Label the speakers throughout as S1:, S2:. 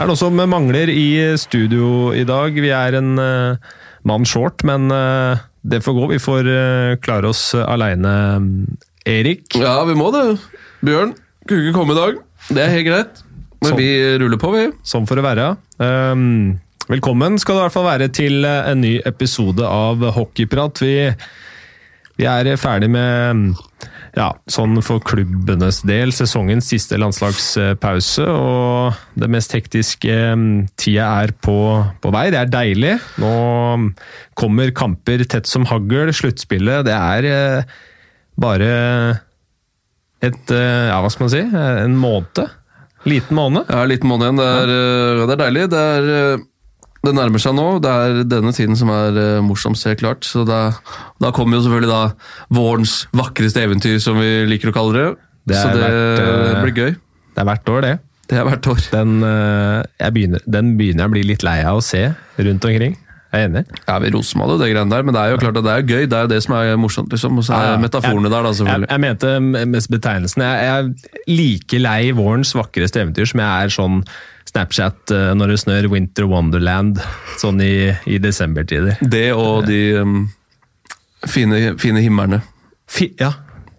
S1: Det er noe som mangler i studio i dag. Vi er en uh, mann short, men uh, det får gå. Vi får uh, klare oss aleine, Erik.
S2: Ja, vi må det. Bjørn kunne ikke komme i dag. Det er helt greit. Men
S1: Sånn.
S2: vi ruller på, vi.
S1: Sånn for å være. Um, velkommen skal det i hvert fall være til en ny episode av Hockeyprat. Vi, vi er ferdig med ja, sånn for klubbenes del, sesongens siste landslagspause. Og det mest hektiske um, tida er på, på vei. Det er deilig. Nå kommer kamper tett som hagl. Sluttspillet, det er eh, bare et eh, Ja, hva skal man si? En måned? Liten måned?
S2: Ja, liten måned igjen. Det er, eh, det er deilig. Det, er, eh, det nærmer seg nå. Det er denne tiden som er eh, morsomst, helt klart. Så da, da kommer jo selvfølgelig da vårens vakreste eventyr, som vi liker å kalle det.
S1: Det
S2: Så det
S1: vært, eh,
S2: blir gøy.
S1: Det er hvert år, det.
S2: Det er hvert år.
S1: Den, jeg begynner, den begynner jeg å bli litt lei av å se rundt omkring. Jeg er enig.
S2: Ja, Vi roser meg det greiene der, men det er jo klart at det er gøy. Det er jo det som er morsomt. liksom. Og så er
S1: Ja, ja.
S2: metaforene der, da,
S1: Jeg,
S2: selvfølgelig.
S1: jeg mente mest betegnelsen. Jeg, jeg er like lei vårens vakreste eventyr som jeg er sånn Snapchat eh, når det snør Winter Wonderland sånn i, i desembertider.
S2: Det og de um, fine, fine himmerne.
S1: Fi, ja.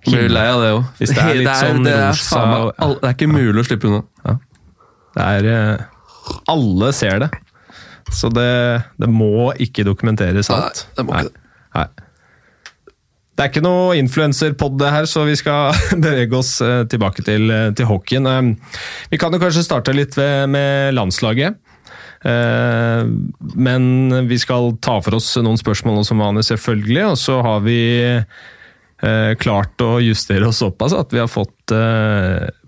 S2: Blir lei av det òg.
S1: Hvis det er sånn
S2: det, er faen meg
S1: og-
S2: all- det er ikke mulig å slippe unna.
S1: Det er eh, Alle ser det. Så det, det må ikke dokumenteres alt.
S2: Nei, det må ikke det.
S1: Nei. Det er ikke noe influenserpod her, så vi skal bevege oss eh, tilbake til, eh, til hockeyen. Eh, Vi kan jo kanskje starte litt ved, med landslaget. Men vi skal ta for oss noen spørsmål som vanlig, selvfølgelig. Og så har vi klart å justere oss såpass at vi har fått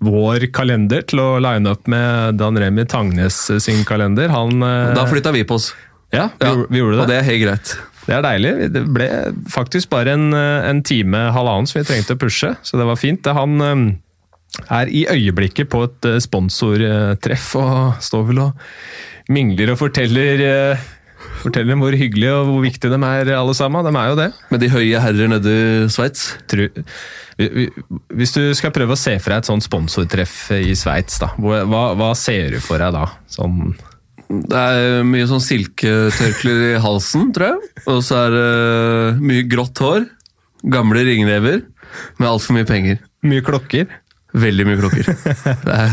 S1: vår kalender til å line opp med Dan Remi Tangnes sin kalender. Han
S2: Da flytta vi på oss.
S1: Ja, vi, ja, vi gjorde det.
S2: Og det er helt greit.
S1: Det er deilig. Det ble faktisk bare en, eh, en time, halvannen, som vi trengte å pushe, så det var fint. Han eh, er i øyeblikket på et eh, sponsortreff og står vel og mingler og forteller, Fortell dem hvor hyggelige og hvor viktige de er, alle sammen. De er jo det.
S2: Med de høye herrer nede i Sveits.
S1: Hvis du skal prøve å se for deg et sånt sponsortreff i Sveits, hva, hva ser du for deg da? Sånn,
S2: Det er mye sånn silketørklær i halsen, tror jeg. Og så er det mye grått hår. Gamle ringrever med altfor mye penger.
S1: mye klokker.
S2: Veldig mye klokker. Det er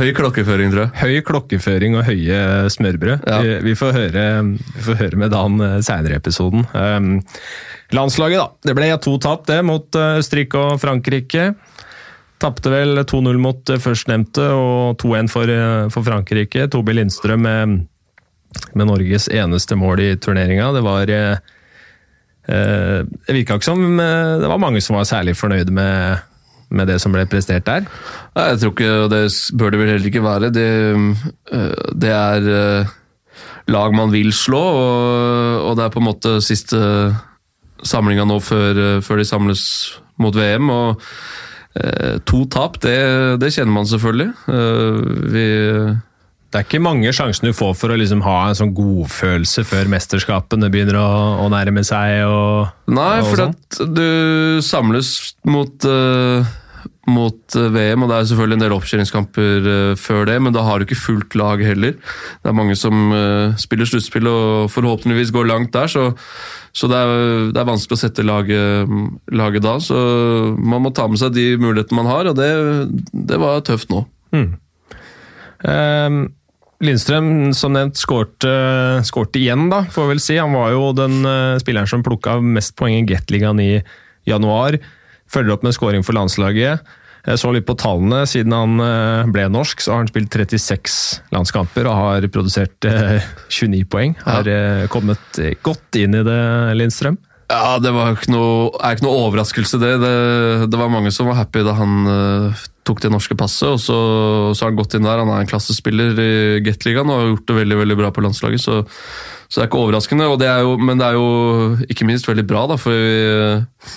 S2: høy klokkeføring, tror jeg.
S1: Høy klokkeføring og høye smørbrød.
S2: Ja.
S1: Vi, vi, får høre, vi får høre med Dan seinere i episoden. Um, landslaget, da. Det ble to tap, det, mot eh, Østerrike og Frankrike. Tapte vel 2-0 mot eh, førstnevnte og 2-1 for, eh, for Frankrike. Tobi Lindstrøm med, med Norges eneste mål i turneringa. Det var eh, eh, Det virka ikke som det var mange som var særlig fornøyde med, med det som ble prestert der.
S2: Nei, jeg tror ikke, og det bør det vel heller ikke være. Det, det er lag man vil slå, og, og det er på en måte siste samlinga nå før, før de samles mot VM. og To tap, det, det kjenner man selvfølgelig. Øh, Vi
S1: Det er ikke mange sjansene du får for å liksom ha en sånn godfølelse før mesterskapene begynner å, å nærme seg. Og,
S2: Nei,
S1: og
S2: for
S1: sånn.
S2: at du samles mot, eh, mot eh, VM, og det er selvfølgelig en del oppkjøringskamper eh, før det, men da har du ikke fullt lag heller. Det er mange som eh, spiller sluttspill og forhåpentligvis går langt der, så, så det, er, det er vanskelig å sette laget, laget da. Så man må ta med seg de mulighetene man har, og det, det var tøft nå.
S1: Ehm, Lindstrøm, som nevnt, skårte, igjen, da, får vi vel si. Han var jo den spilleren som plukka mest poeng i Gateligaen i januar. Følger opp med scoring for landslaget. Jeg så litt på tallene. Siden han eh, ble norsk, så har han spilt 36 landskamper og har produsert eh, 29 poeng. Har eh, kommet eh, godt inn i det, Lindstrøm.
S2: Ja, det var ikke noe, er ikke noe overraskelse, det. det. Det var mange som var happy da han eh, tok det norske passet, og så, så har han gått inn der. Han er en klassespiller i Gateligaen og har gjort det veldig veldig bra på landslaget, så, så det er ikke overraskende. Det er jo, men det er jo ikke minst veldig bra, da, for vi,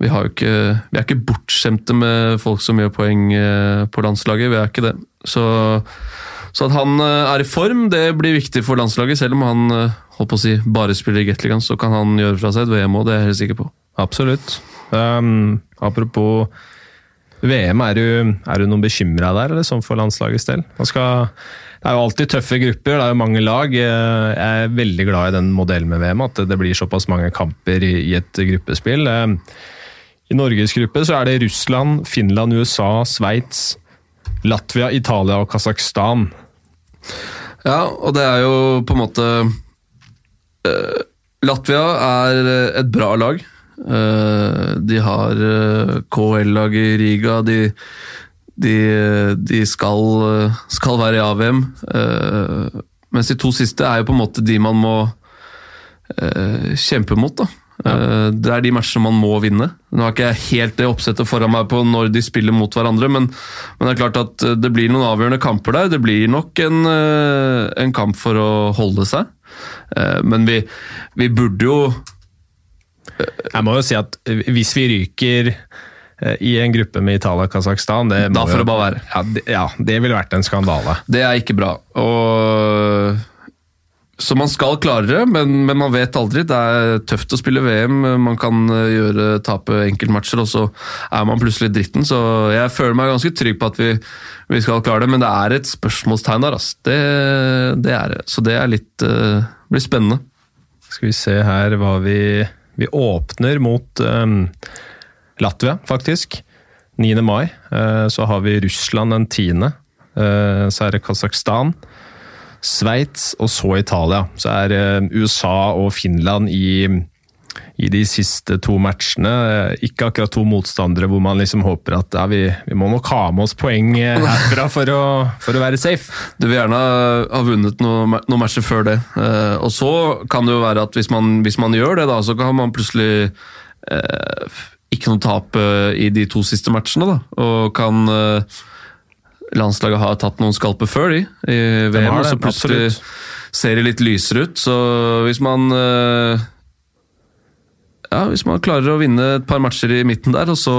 S2: vi, ikke, vi er ikke bortskjemte med folk som gjør poeng eh, på landslaget. Vi er ikke det. Så, så at han eh, er i form, det blir viktig for landslaget, selv om han eh, holdt på å si, bare spiller i Gateligaen, så kan han gjøre fra seg et VM òg, det er jeg helt sikker på.
S1: Absolutt. Um, apropos VM, er du, er du noen bekymra der, eller sånn for landslagets del? Skal det er jo alltid tøffe grupper, det er jo mange lag. Jeg er veldig glad i den modellen med VM, at det blir såpass mange kamper i et gruppespill. Eh, I Norges gruppe så er det Russland, Finland, USA, Sveits, Latvia, Italia og Kasakhstan.
S2: Ja, og det er jo på en måte uh, Latvia er et bra lag. Uh, de har uh, KL-lag i Riga. De, de, de skal, eh, skal være i AVM. Eh, mens de to siste er jo på en måte de man må eh, kjempe mot. da. Eh, Det er de matchene man må vinne. Nå har ikke jeg helt det oppsettet foran meg på når de spiller mot hverandre, men, men det er klart at eh, det blir noen avgjørende kamper der. Det blir nok en, eh, en kamp for å holde seg. Men vi, vi burde jo
S1: Jeg må jo si at hvis vi ryker i en gruppe med Italia og Kasakhstan
S2: Da får det bare være.
S1: Ja, det, ja, det ville vært en skandale.
S2: Det er ikke bra. Og, så man skal klare det, men, men man vet aldri. Det er tøft å spille VM. Man kan eh, gjøre, tape enkeltmatcher, og så er man plutselig dritten. Så jeg føler meg ganske trygg på at vi, vi skal klare det, men det er et spørsmålstegn der. Altså. Det, det er det. Så det er litt uh, blir spennende.
S1: Skal vi se her hva vi Vi åpner mot um, Latvia, faktisk. 9. mai. Uh, så har vi Russland den 10. Uh, så er det Kasakhstan. Sveits og så Italia. Så er eh, USA og Finland i, i de siste to matchene. Eh, Ikke akkurat to motstandere hvor man liksom håper at ja, vi, vi må nok ha med oss poeng eh, herfra for å, for å være safe.
S2: Du vil gjerne ha vunnet noen noe matcher før det. Og så kan det jo være at hvis man, hvis man gjør det, da, så kan man plutselig eh, ikke noe tap i de to siste matchene. Da, og kan eh, Landslaget har tatt noen skalper før de i VM,
S1: har
S2: og så plutselig ser det litt lysere ut. Så hvis man eh, ja, Hvis man klarer å vinne et par matcher i midten der, og så,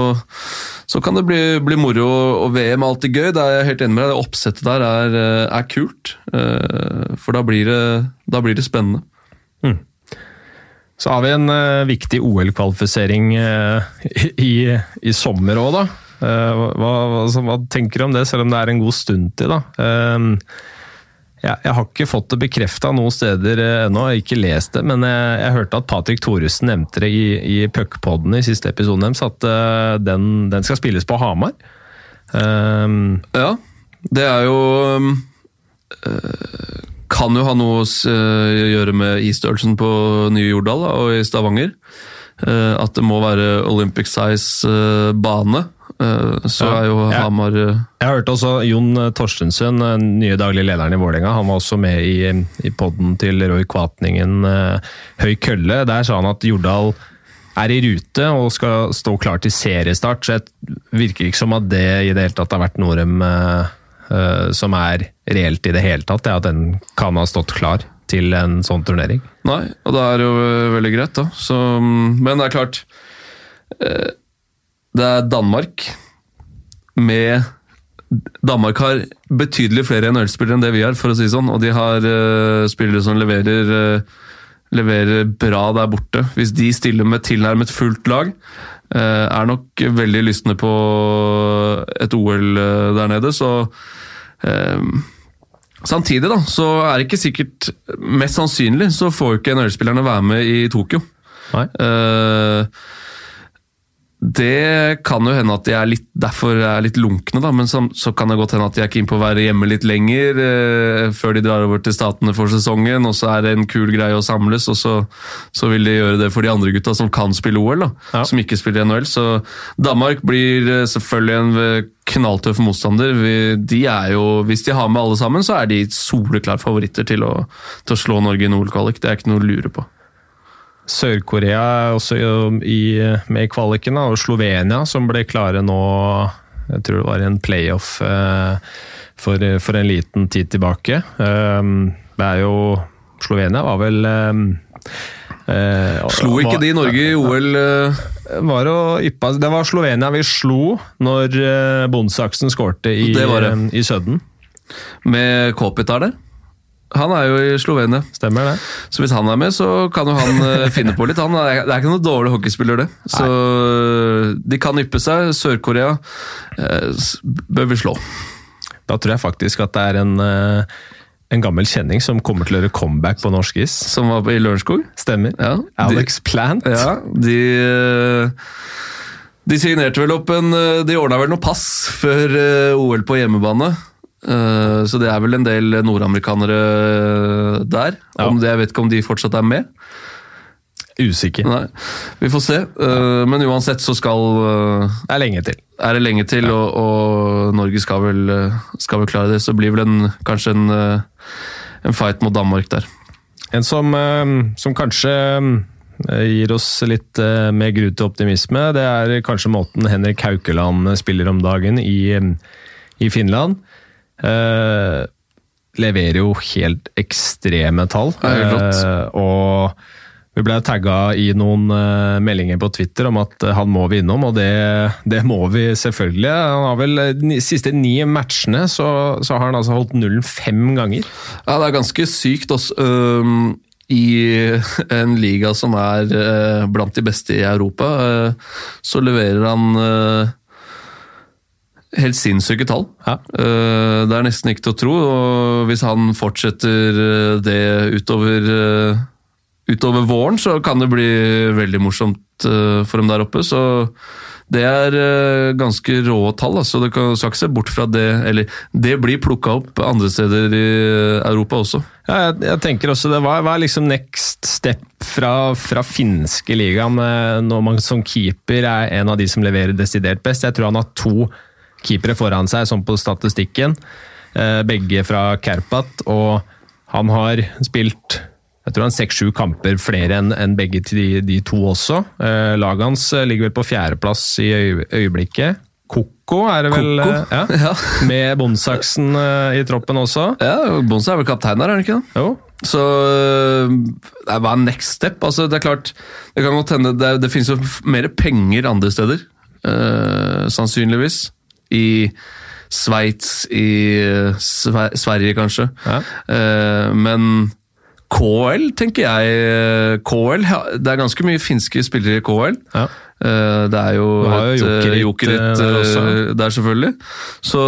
S2: så kan det bli, bli moro. Og VM er alltid gøy, det er jeg helt enig med deg. Det oppsettet der er, eh, er kult. Eh, For da blir det, da blir det spennende.
S1: Så har vi en uh, viktig OL-kvalifisering uh, i, i sommer òg, da. Eh, hva, altså, hva tenker du om det, selv om det er en god stund til? da? Eh, jeg, jeg har ikke fått det bekrefta noen steder eh, ennå, jeg har ikke lest det, men jeg, jeg hørte at Patrick Thoresen nevnte det i, i Puckpodden i siste episoden deres, at eh, den, den skal spilles på Hamar. Eh,
S2: Ja, det er jo um, eh, Kan jo ha noe å eh, gjøre med isstørrelsen på nye Jordal da, og i Stavanger. Eh, At det må være Olympic size eh, bane. Eh, Så er jo. Hamar eh,
S1: Jeg hørte også Jon Torstensen, nye daglig lederen i Vålerenga, han var også med i, i podden til Roy Kvatningen, eh, Høy kølle. Der sa han at Jordal er i rute og skal stå klar til seriestart, så det virker ikke som at det i det hele tatt har vært noe de, eh, eh, som er reelt i det hele tatt, det at den kan ha stått klar til en sånn turnering.
S2: Nei, og det er jo eh, veldig greit, da. Så, mm, men det er klart eh, Det er Danmark med Danmark har betydelig flere NHL-spillere enn det vi har, for å si sånn. Og de har uh, spillere som leverer, uh, leverer bra der borte. Hvis de stiller med tilnærmet fullt lag, uh, er nok veldig lystne på et OL der nede, så Samtidig da, så er det ikke sikkert Mest sannsynlig så får ikke NHL-spillerne være med i Tokyo.
S1: Nei?
S2: Eh, det kan jo hende at de er litt, derfor er litt lunkne, da, men så, så kan det godt hende at de er keen på å være hjemme litt lenger eh, før de drar over til Statene for sesongen, og så er det en kul greie å samles, og så, så vil de gjøre det for de andre gutta som kan spille OL, da,
S1: Ja.
S2: som ikke spiller NHL. Så Danmark blir eh, selvfølgelig en eh, knalltøff motstander. Vi, de er jo, hvis de har med alle sammen, så er de soleklare favoritter til å, til å slå Norge i OL-kvalik. Det er ikke noe å lure på.
S1: Sør-Korea også i, med i kvaliken, og Slovenia, som ble klare nå Jeg tror det var en playoff eh, for, for en liten tid tilbake. Eh, det er jo Slovenia var vel eh, eh,
S2: Slo ikke
S1: var-
S2: de Norge i OL? eh,
S1: var Det var Slovenia vi slo når eh, Bondsaksen skårte i, eh, i Sudden.
S2: med Kopitar der? Han er jo i Slovenia,
S1: Stemmer det?
S2: så hvis han er med, så kan jo han eh, finne på litt. Han er, det er ikke noen dårlig hockeyspiller, det. Så Nei. de kan yppe seg. Sør-Korea eh, bør vi slå.
S1: Da tror jeg faktisk at det er en, eh, en gammel kjenning som kommer til å gjøre comeback på norsk is.
S2: Som var i Lørenskog.
S1: Stemmer.
S2: Ja,
S1: Alex Plant.
S2: Ja, de eh, De signerte vel opp en De ordna vel noe pass før OL på hjemmebane. Eh, Så det er vel en del nordamerikanere der.
S1: Ja.
S2: Om det, jeg vet ikke om de fortsatt er med.
S1: Usikker.
S2: Nei, Vi får se. Eh, Men uansett så skal eh,
S1: Det er lenge til.
S2: er det lenge til, og, og Norge skal vel, eh, skal vel klare det. Så blir vel en, kanskje en, eh, en fight mot Danmark der.
S1: En som, eh, som kanskje eh, gir oss litt eh, mer grunn til optimisme, det er kanskje måten Henrik Haukeland spiller om dagen i, eh, i Finland. Eh, leverer jo helt ekstreme tall. Eh, og vi ble tagga i noen uh, meldinger på Twitter om at han må vi innom, og det, det må vi selvfølgelig. Han har vel De siste ni matchene så, så har han altså holdt nullen fem ganger.
S2: Ja, det er ganske sykt også. Um, I en liga som er blant de beste i Europa, så leverer han helt sinnssyke tall.
S1: Ja.
S2: Øh, det er nesten ikke til å tro. og Hvis han fortsetter øh, det utover, øh, utover våren, så kan det bli veldig morsomt for dem der oppe. Så det er ganske rå tall. så Det kan, skal ikke se bort fra det. Eller det blir plukka opp andre steder i Europa også.
S1: Ja, jeg, jeg tenker også det Hva er liksom next step fra, fra finske ligaen, eh, når man som keeper er en av de som leverer desidert best. Jeg tror han har to keepere foran seg, sånn på statistikken. Eh, Begge fra Kerpat, og han har spilt jeg tror han seks-sju kamper flere enn begge til de, de to også. Eh, Laget hans eh, ligger vel på fjerdeplass i øye, øyeblikket. Koko er det vel? Ja.
S2: Ja.
S1: Med Bondsaksen eh, i troppen også.
S2: Ja, Bonsa er vel kaptein der, er han ikke det?
S1: Jo,
S2: Så det er next step. Altså, det er klart, det kan godt hende Det, det finnes jo mer penger andre steder, Eh, sannsynligvis. I Sveits, i øh, Sve Sverige kanskje.
S1: Ja.
S2: Uh, men KL, tenker jeg øh, KL, ja, Det er ganske mye finske spillere i KL.
S1: ja.
S2: Eh, Det er jo,
S1: Du jo
S2: et eh,
S1: Jokerit, eh, der
S2: eh, der, selvfølgelig. Så,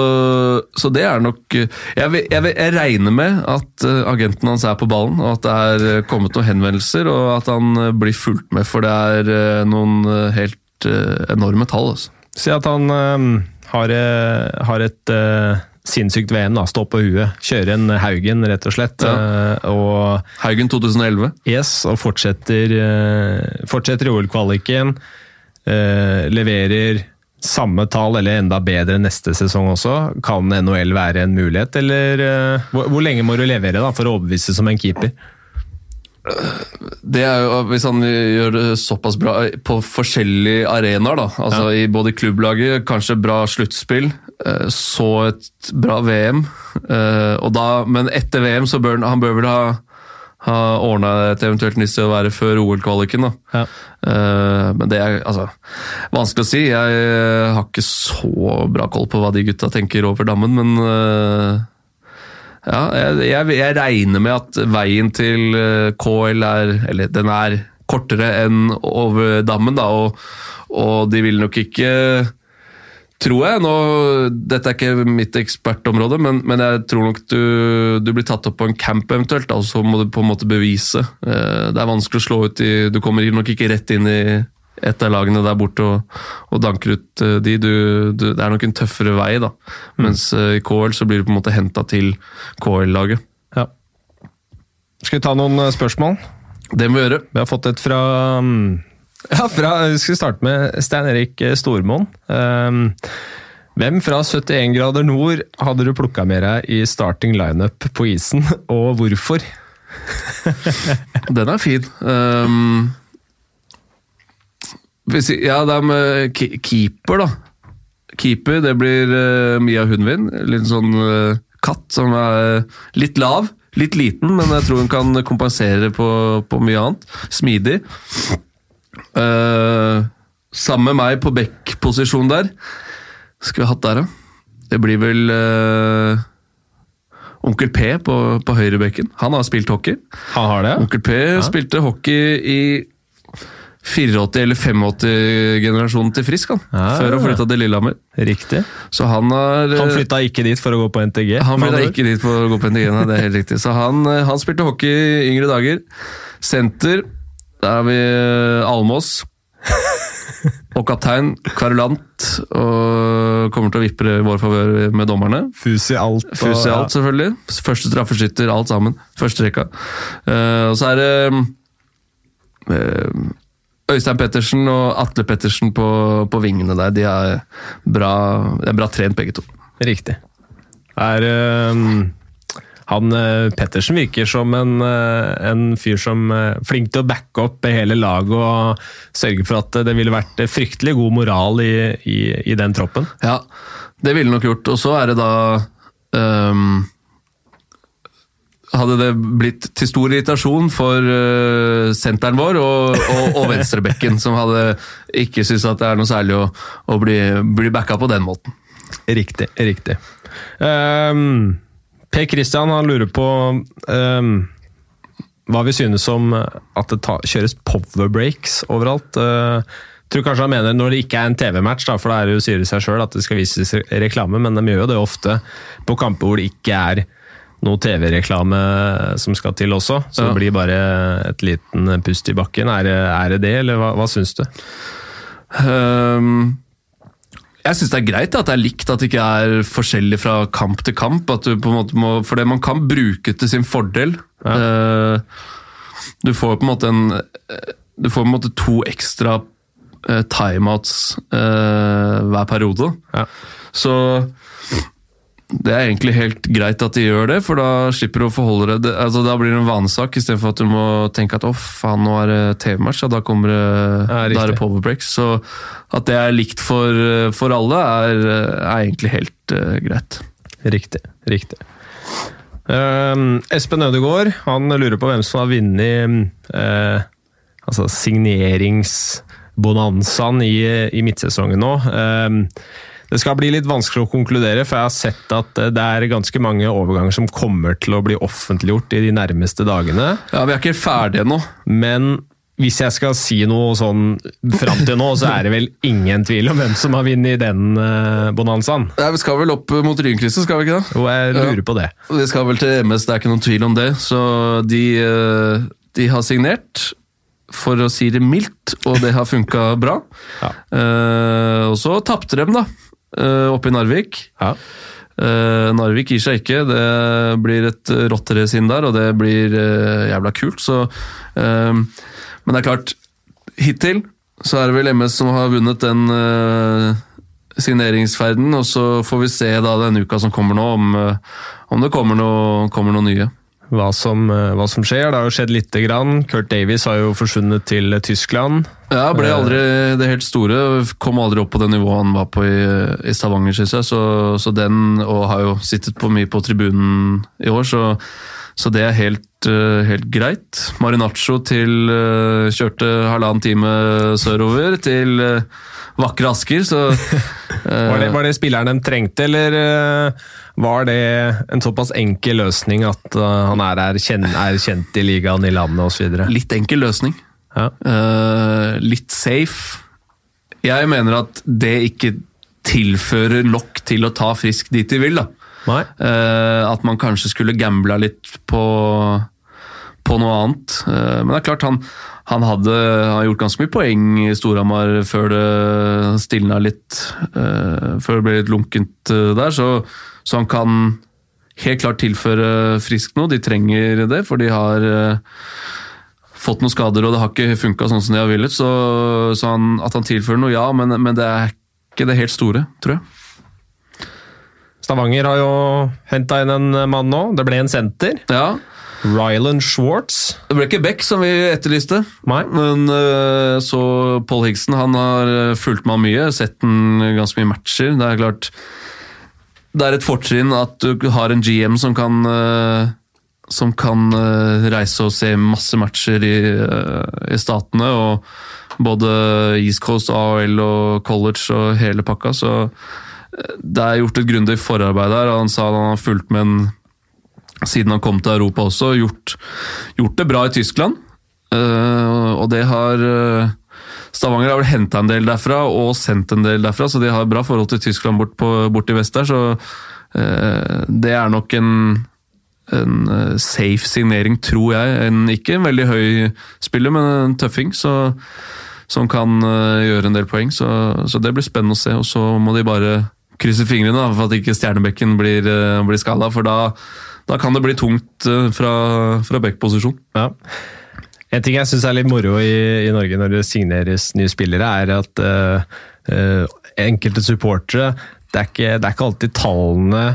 S2: så det er nok eh, jeg, jeg, jeg regner med at eh, agenten hans er på ballen, og at det er eh, kommet noen henvendelser, og at han eh, blir fulgt med, for det er eh, noen eh, helt eh, enorme tall. Altså.
S1: Si at han har, eh, har et uh, sinnssykt VM, da, stå på huet. Kjøre en Haugen, rett og slett. eh, og
S2: Haugen 2011.
S1: yes, og fortsetter, uh, fortsetter i OL-kvaliken. leverer samme tall, eller enda bedre neste sesong også. Kan NHL være en mulighet, eller hvor, hvor lenge må du levere da, for å overbevise som en keeper?
S2: Det er jo, Hvis han gjør det såpass bra på forskjellige arenaer, da, altså i både klubblaget, kanskje bra sluttspill, eh, så et bra VM, eh, da, men etter VM så bør han, bør vel ha, ha ordna et eventuelt nytt sted å være før OL-kvaliken. da.
S1: Ja.
S2: Eh, Men det er altså, vanskelig å si. Jeg eh, har ikke så bra koll på hva de gutta tenker over dammen, men eh, ja, jeg, jeg, jeg regner med at veien til eh, KL er Eller den er kortere enn over dammen, da, og, og de vil nok ikke Tror jeg. Nå, dette er ikke mitt ekspertområde, men, men jeg tror nok du, du blir tatt opp på en camp eventuelt, og så må du på en måte bevise. Eh, Det er vanskelig å slå ut i Du kommer nok ikke rett inn i et av lagene der borte og, og danker ut eh, de. Du, du, det er nok en tøffere vei, da. Mens eh, i KL så blir du på en måte henta til KL-laget.
S1: Ja. Skal vi ta noen eh, spørsmål?
S2: Det må vi gjøre.
S1: Vi har fått et fra mm, ja, fra, Vi skal starte med Stein Erik Stormoen. Um, hvem fra 71 grader nord hadde du plukka med deg i starting lineup på isen, og hvorfor?
S2: Den er fin. Um, ja, det er med keeper, da. Keeper, det blir uh, Mia Hundvin. Litt sånn uh, katt som er litt lav. Litt liten, men jeg tror hun kan kompensere på, på mye annet. Smidig. Uh, sammen med meg på back-posisjon der. Skulle vi hatt der, da? Det blir vel uh, Onkel P på, på høyrebekken. Han har spilt hockey.
S1: Han har det?
S2: Onkel P spilte hockey i 84- eller 85-generasjonen til Frisk, han.
S1: Ja,
S2: Før han flytta til Lillehammer.
S1: Riktig.
S2: Så han har
S1: Han
S2: eh,
S1: flytta ikke dit for å gå på NTG?
S2: han flytta ikke dit for å gå på NTG, nei, det er helt riktig. Så han, eh, han spilte hockey i yngre dager. Senter, der har vi eh, Almås. Og kaptein, kverulant, og kommer til å vippe i vår favør med dommerne.
S1: Fus i alt. og-
S2: Fus i alt, selvfølgelig. Første straffeskytter, alt sammen. Første rekka. Uh, og så er det eh, Øystein Pettersen og Atle Pettersen på, på vingene der. De er bra, de er bra trent, begge to.
S1: Riktig. Er um han øh, Pettersen virker som en, øh, en fyr som er flink til å backe opp hele laget og sørge for at det ville vært fryktelig god moral i, i, i den troppen.
S2: Ja, det ville nok gjort. Og så er det da ehm, Hadde det blitt til stor irritasjon for uh, senteren vår og, og, og venstrebekken, som hadde ikke syntes at det er noe særlig å, å bli, bli backa på den måten.
S1: Riktig. riktig. Um, per Christian han lurer på um, hva vi synes om at det ta, kjøres powerbreaks overalt. Uh, tror kanskje han mener når det ikke er en TV-match, for da er det jo sier det seg sjøl at det skal vises reklame, men de gjør jo det ofte på kamper hvor det ikke er noe TV-reklame som skal til også. Så
S2: Ja.
S1: det blir bare et liten pust i bakken. Er det er det, det, eller hva, hva syns du?
S2: Um, jeg syns det er greit at det er likt, at det ikke er forskjellig fra kamp til kamp. At du på en måte må, for det man kan bruke til sin fordel. Eh, du får på en måte en eh, Du får på en måte to ekstra eh, timeouts uh, hver periode.
S1: Ja.
S2: Så det er egentlig helt greit at de gjør det, for da slipper du å forholde deg altså Da blir det en vanesak, istedenfor at du må tenke at å faen, nå er det TV-match, ja, da kommer det,
S1: Ja,
S2: da er det powerbreaks. Så at det er likt for, for alle, er, er egentlig helt uh, greit.
S1: Riktig. riktig. Uh, Espen Ødegaard han lurer på hvem som har vunnet uh, altså signeringsbonanzaen i, i midtsesongen nå. Um, det skal bli litt vanskelig å konkludere, for jeg har sett at det er ganske mange overganger som kommer til å bli offentliggjort i de nærmeste dagene.
S2: Ja, Vi er ikke ferdige ennå.
S1: Men hvis jeg skal si noe sånn fram til nå, så er det vel ingen tvil om hvem som har vunnet den uh, bonanzaen.
S2: Ja, vi skal vel opp mot Rynkrysset, skal vi ikke det?
S1: Jo, jeg lurer på det.
S2: Vi skal vel til MS, det er ikke noen tvil om det. Så de, eh, de har signert, for å si det mildt, og det har funka bra.
S1: Ja.
S2: Uh, og så tapte de, da, eh, oppe i Narvik.
S1: Ja.
S2: Uh, Narvik gir seg ikke. Det blir et råttere inn der, og det blir uh, jævla kult. Så, uh, men det er klart, hittil så er det vel MS som har vunnet den eh, signeringsferden, og så får vi se da den uka som kommer nå, om, eh, om det kommer noe, kommer noe nye.
S1: Hva som, eh, hva som skjer. Det har jo skjedd lite grann. Kurt Davies har jo forsvunnet til Tyskland.
S2: Ja, ble aldri det helt store. Kom aldri opp på det nivået han var på i, i Stavanger, synes jeg. Så, så den, og har jo sittet på mye på tribunen i år, så, så det er helt, eh, helt greit. Marinaccio til eh, kjørte halvannen time sørover til eh, vakre Asker, så eh,
S1: Var det, var det spilleren de trengte, eller eh, var det en såpass enkel løsning at eh, han er, er, kjent, er kjent i ligaen, i landet osv.?
S2: litt enkel løsning.
S1: Ja.
S2: Uh, litt safe. Jeg mener at det ikke tilfører nok til å ta frisk dit de vil. da. Eh, at man kanskje skulle gambla litt på, på noe annet. Eh, men det er klart, han, han hadde han gjort ganske mye poeng i Storhamar før det stilna litt. eh, før det ble litt lunkent eh, der, så, så han kan helt klart tilføre friskt noe. De trenger det, for de har fått noen skader, og det har ikke funka sånn som de har villet. Så, så han, at han tilfører noe, ja, men, men det er ikke det helt store, tror jeg.
S1: Stavanger har jo henta inn en mann nå. Det ble en senter.
S2: Ja,
S1: Rylan Schwartz.
S2: Det ble ikke Beck som vi etterlyste,
S1: Nei.
S2: men eh, så Paul Higson han har eh, fulgt med mye, sett den ganske mye matcher. Det er klart Det er et fortrinn at du har en GM som kan eh, som kan reise og se masse matcher i, i statene. og Både East Coast, AHL og college og hele pakka. Så det er gjort et grundig forarbeid der. Han sa at han har fulgt med en siden han kom til Europa også, gjort, gjort det bra i Tyskland. Uh, og det har, eh, Stavanger har vel henta en del derfra og sendt en del derfra, så de har bra forhold til Tyskland bort, på, bort i vest der. Så uh, det er nok en, en safe signering, tror jeg. En, ikke en veldig høy spiller, men en tøffing. Så, som kan gjøre en del poeng. Så, så det blir spennende å se. Og så må de bare krysse fingrene da, for at ikke Stjernebekken blir, blir skada. For da, da, kan det bli tungt uh, fra, fra backposisjon.
S1: Ja. En ting jeg syns er litt moro i, i, Norge når det signeres nye spillere, er at uh, enkelte supportere det er, ikke, det er ikke alltid tallene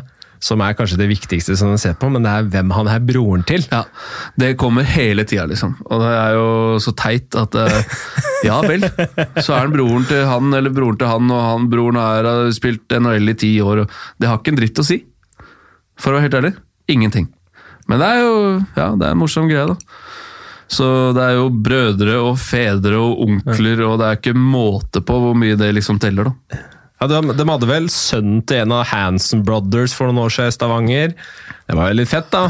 S1: som er kanskje det viktigste som de ser på, men det er hvem han er broren til.
S2: Ja, Det kommer hele tida, liksom. Og det er jo så teit at Ja vel, så er han broren til han eller broren til han, og han broren er, har spilt NHL i ti år. og Det har ikke en dritt å si. For å være helt ærlig. Ingenting. Men det er jo ja, det er en morsom greie, da. Så det er jo brødre og fedre og onkler, og det er ikke måte på hvor mye det liksom teller, da.
S1: Ja, de, de, hadde vel sønnen til en av Hansen Brothers for noen år siden i Stavanger. Det var jo litt fett, da.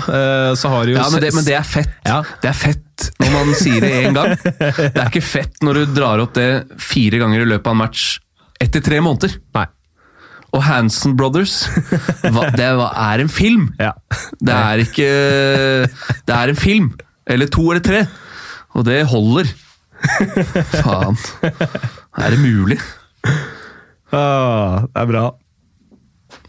S1: Så har
S2: jo ja, men det, men det er fett. Ja. Det er fett når man sier det én gang. Det er ikke fett når du drar opp det fire ganger i løpet av en match etter tre måneder.
S1: Nei.
S2: Og Hansen Brothers, det er en film!
S1: Ja.
S2: Det er ikke Det er en film! Eller to eller tre. Og det holder. Faen. Er det mulig?
S1: Ah, det er bra.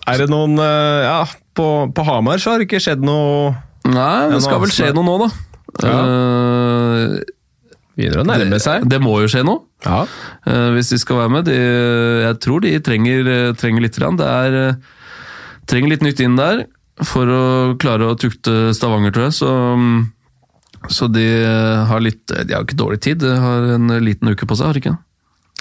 S1: Er det noen eh, Ja, på, på, Hamar så har det ikke skjedd noe
S2: Nei, det skal vel skje noe nå, da. Ja. Uh,
S1: Begynner å nærme seg.
S2: Det, det må jo skje noe.
S1: Ja.
S2: Uh, hvis de skal være med. De, jeg tror de trenger, trenger litt. Det er, trenger litt nytt inn der for å klare å tukte Stavanger, tror jeg. Så, så de har litt De har ikke dårlig tid. De har en liten uke på seg, har de ikke?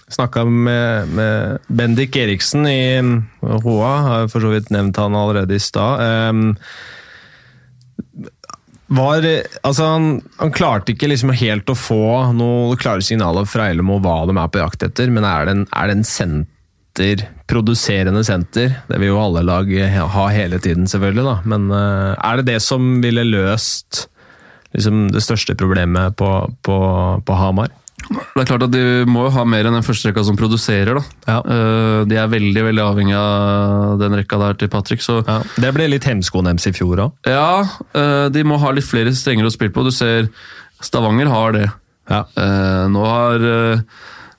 S1: Snakka med, med, Bendik Eriksen i HA, har for så vidt nevnt han allerede i stad. Um, var, altså han, han, klarte ikke liksom helt å få noen klare signaler fra Elmo hva de er på jakt etter, men er det en, er det en senter, produserende senter? Det vil jo alle lag ha hele tiden, selvfølgelig, da. Men uh, er det det som ville løst liksom, det største problemet på, på, på Hamar?
S2: Det er klart at De må jo ha mer enn den første rekka som produserer. da.
S1: Ja.
S2: Eh, de er veldig veldig avhengig av den rekka der til Patrick. så...
S1: Ja. Det ble litt hemskoen deres i fjor òg?
S2: Ja, eh, de må ha litt flere strenger å spille på. Du ser Stavanger har det.
S1: Ja.
S2: Eh, nå har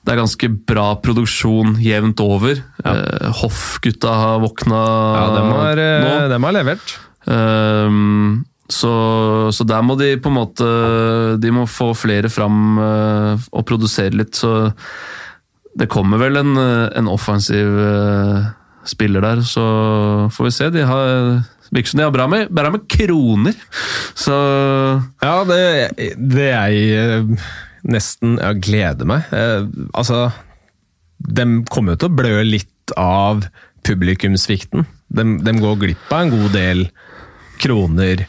S2: det er ganske bra produksjon jevnt over. Hoff-gutta har våkna
S1: ja, dem har, nå. Dem har levert.
S2: Um, så, så, der må de på en måte De må få flere fram uh, og produsere litt, så det kommer vel en, en offensiv uh, spiller der, så får vi se. De har virker som de har bra med, bra med kroner, så
S1: Ja, det, det jeg nesten Jeg gleder meg. altså De kommer jo til å blø litt av publikumssvikten. De, de går glipp av en god del kroner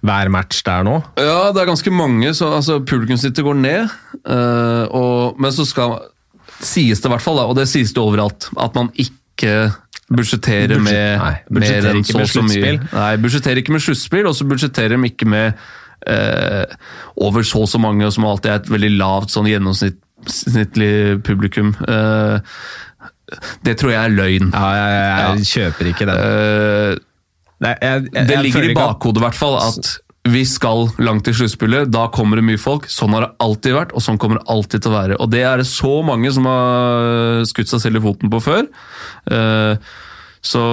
S1: hver match der nå?
S2: Ja, det er ganske mange. så altså, Publikumssnittet går ned. Uh, og, men så skal sies det i hvert fall, da, og det sies det overalt, at man ikke budsjetterer Budget, med nei,
S1: mer enn så så mye.
S2: Nei, budsjetterer ikke med sluttspill, og så budsjetterer de ikke med uh, over så og så mange, som alltid er et veldig lavt sånn gjennomsnittlig publikum. Uh, det tror jeg er løgn.
S1: Ja, jeg, jeg, jeg ja. kjøper ikke det.
S2: Uh, Nei, jeg, jeg, det ligger i bakhodet, i hvert fall, at vi skal langt i sluttspillet. Da kommer det mye folk. Sånn har det alltid vært, og sånn kommer det alltid til å være. Og det er det så mange som har skutt seg selv i foten på før. Uh, så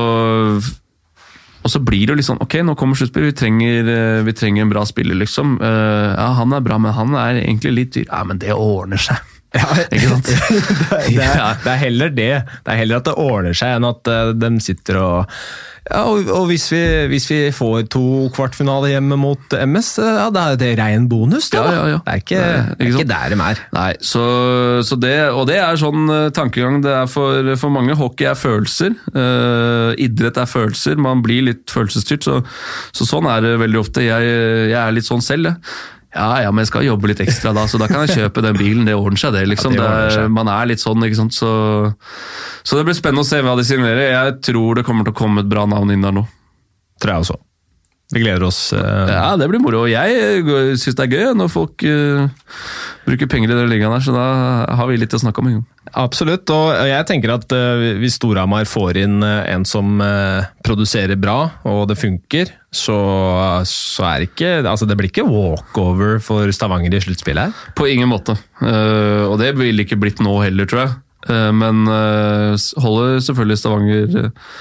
S2: og så blir det jo litt sånn Ok, nå kommer sluttspillet, vi, eh, vi trenger en bra spiller, liksom. Uh, ja, han er bra, men han er egentlig litt dyr. Ja, men det ordner seg.
S1: Ja, ikke sant? det, det, er, det, er, heller det. Det er heller at det ordner seg, enn at uh, de sitter og ja, og, og hvis, vi, hvis, vi, får to kvartfinaler hjemme mot MS, ja, da er det rein bonus. Da.
S2: Ja, ja,
S1: det er ikke, Nei, ikke, ikke der de er.
S2: Nei, så, så, det, Og det er sånn uh, tankegang det er for, for, mange. Hockey er følelser. Uh, idrett er følelser. Man blir litt følelsesstyrt. Så, så, sånn er det veldig ofte. Jeg, jeg er litt sånn selv, jeg. Ja, ja, men jeg skal jobbe litt ekstra da, så da kan jeg kjøpe den bilen. Det ordner seg, det. liksom. Ja, det ordner seg. Det, man er litt sånn, ikke sant. Så, så, det blir spennende å se hva de signerer. Jeg tror det kommer til å komme et bra navn inn der nå.
S1: Tror jeg også. Vi gleder oss. eh,
S2: Ja, det blir moro. Og jeg syns det er gøy når folk eh, bruker penger i den ligaen her, så da har vi litt å snakke om.
S1: Absolutt, og jeg tenker at eh, hvis Storhamar får inn eh, en som eh, produserer bra, og det funker, så, så er det ikke Altså, det blir ikke walkover for Stavanger i sluttspillet her.
S2: På ingen måte. Eh, og det ville ikke blitt nå heller, tror jeg. Eh, men holder selvfølgelig Stavanger eh,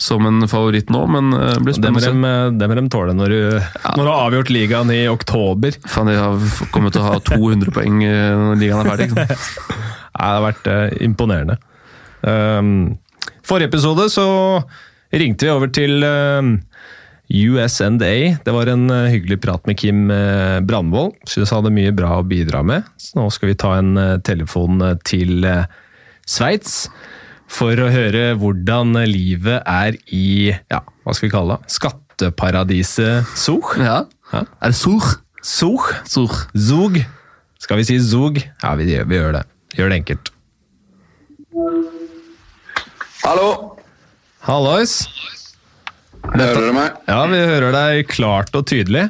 S2: som en favoritt nå, men eh, det blir
S1: Det
S2: spennende
S1: det må de tåle når du, når du har avgjort ligaen i oktober.
S2: Faen, de har kommet til å ha 200 poeng eh, når ligaen er ferdig. Liksom.
S1: Ja, det har vært eh, imponerende. Um, forrige episode så ringte vi over til um, USNA. Det var en hyggelig prat med Kim Brandvold. Synes han hadde mye bra å bidra med. Så nå skal vi ta en telefon til Sveits for å høre hvordan livet er i ja, hva skal vi kalle det? Skatteparadiset Zug.
S2: Ja.
S1: Ja.
S2: Er det Sur?
S1: Zug?
S2: Sur.
S1: Zug. Skal vi si Zug? Ja, vi, vi gjør det. Gjør det enkelt.
S3: Hallo,
S1: Hallois.
S3: hører dere meg?
S1: Ja, vi hører deg klart og tydelig.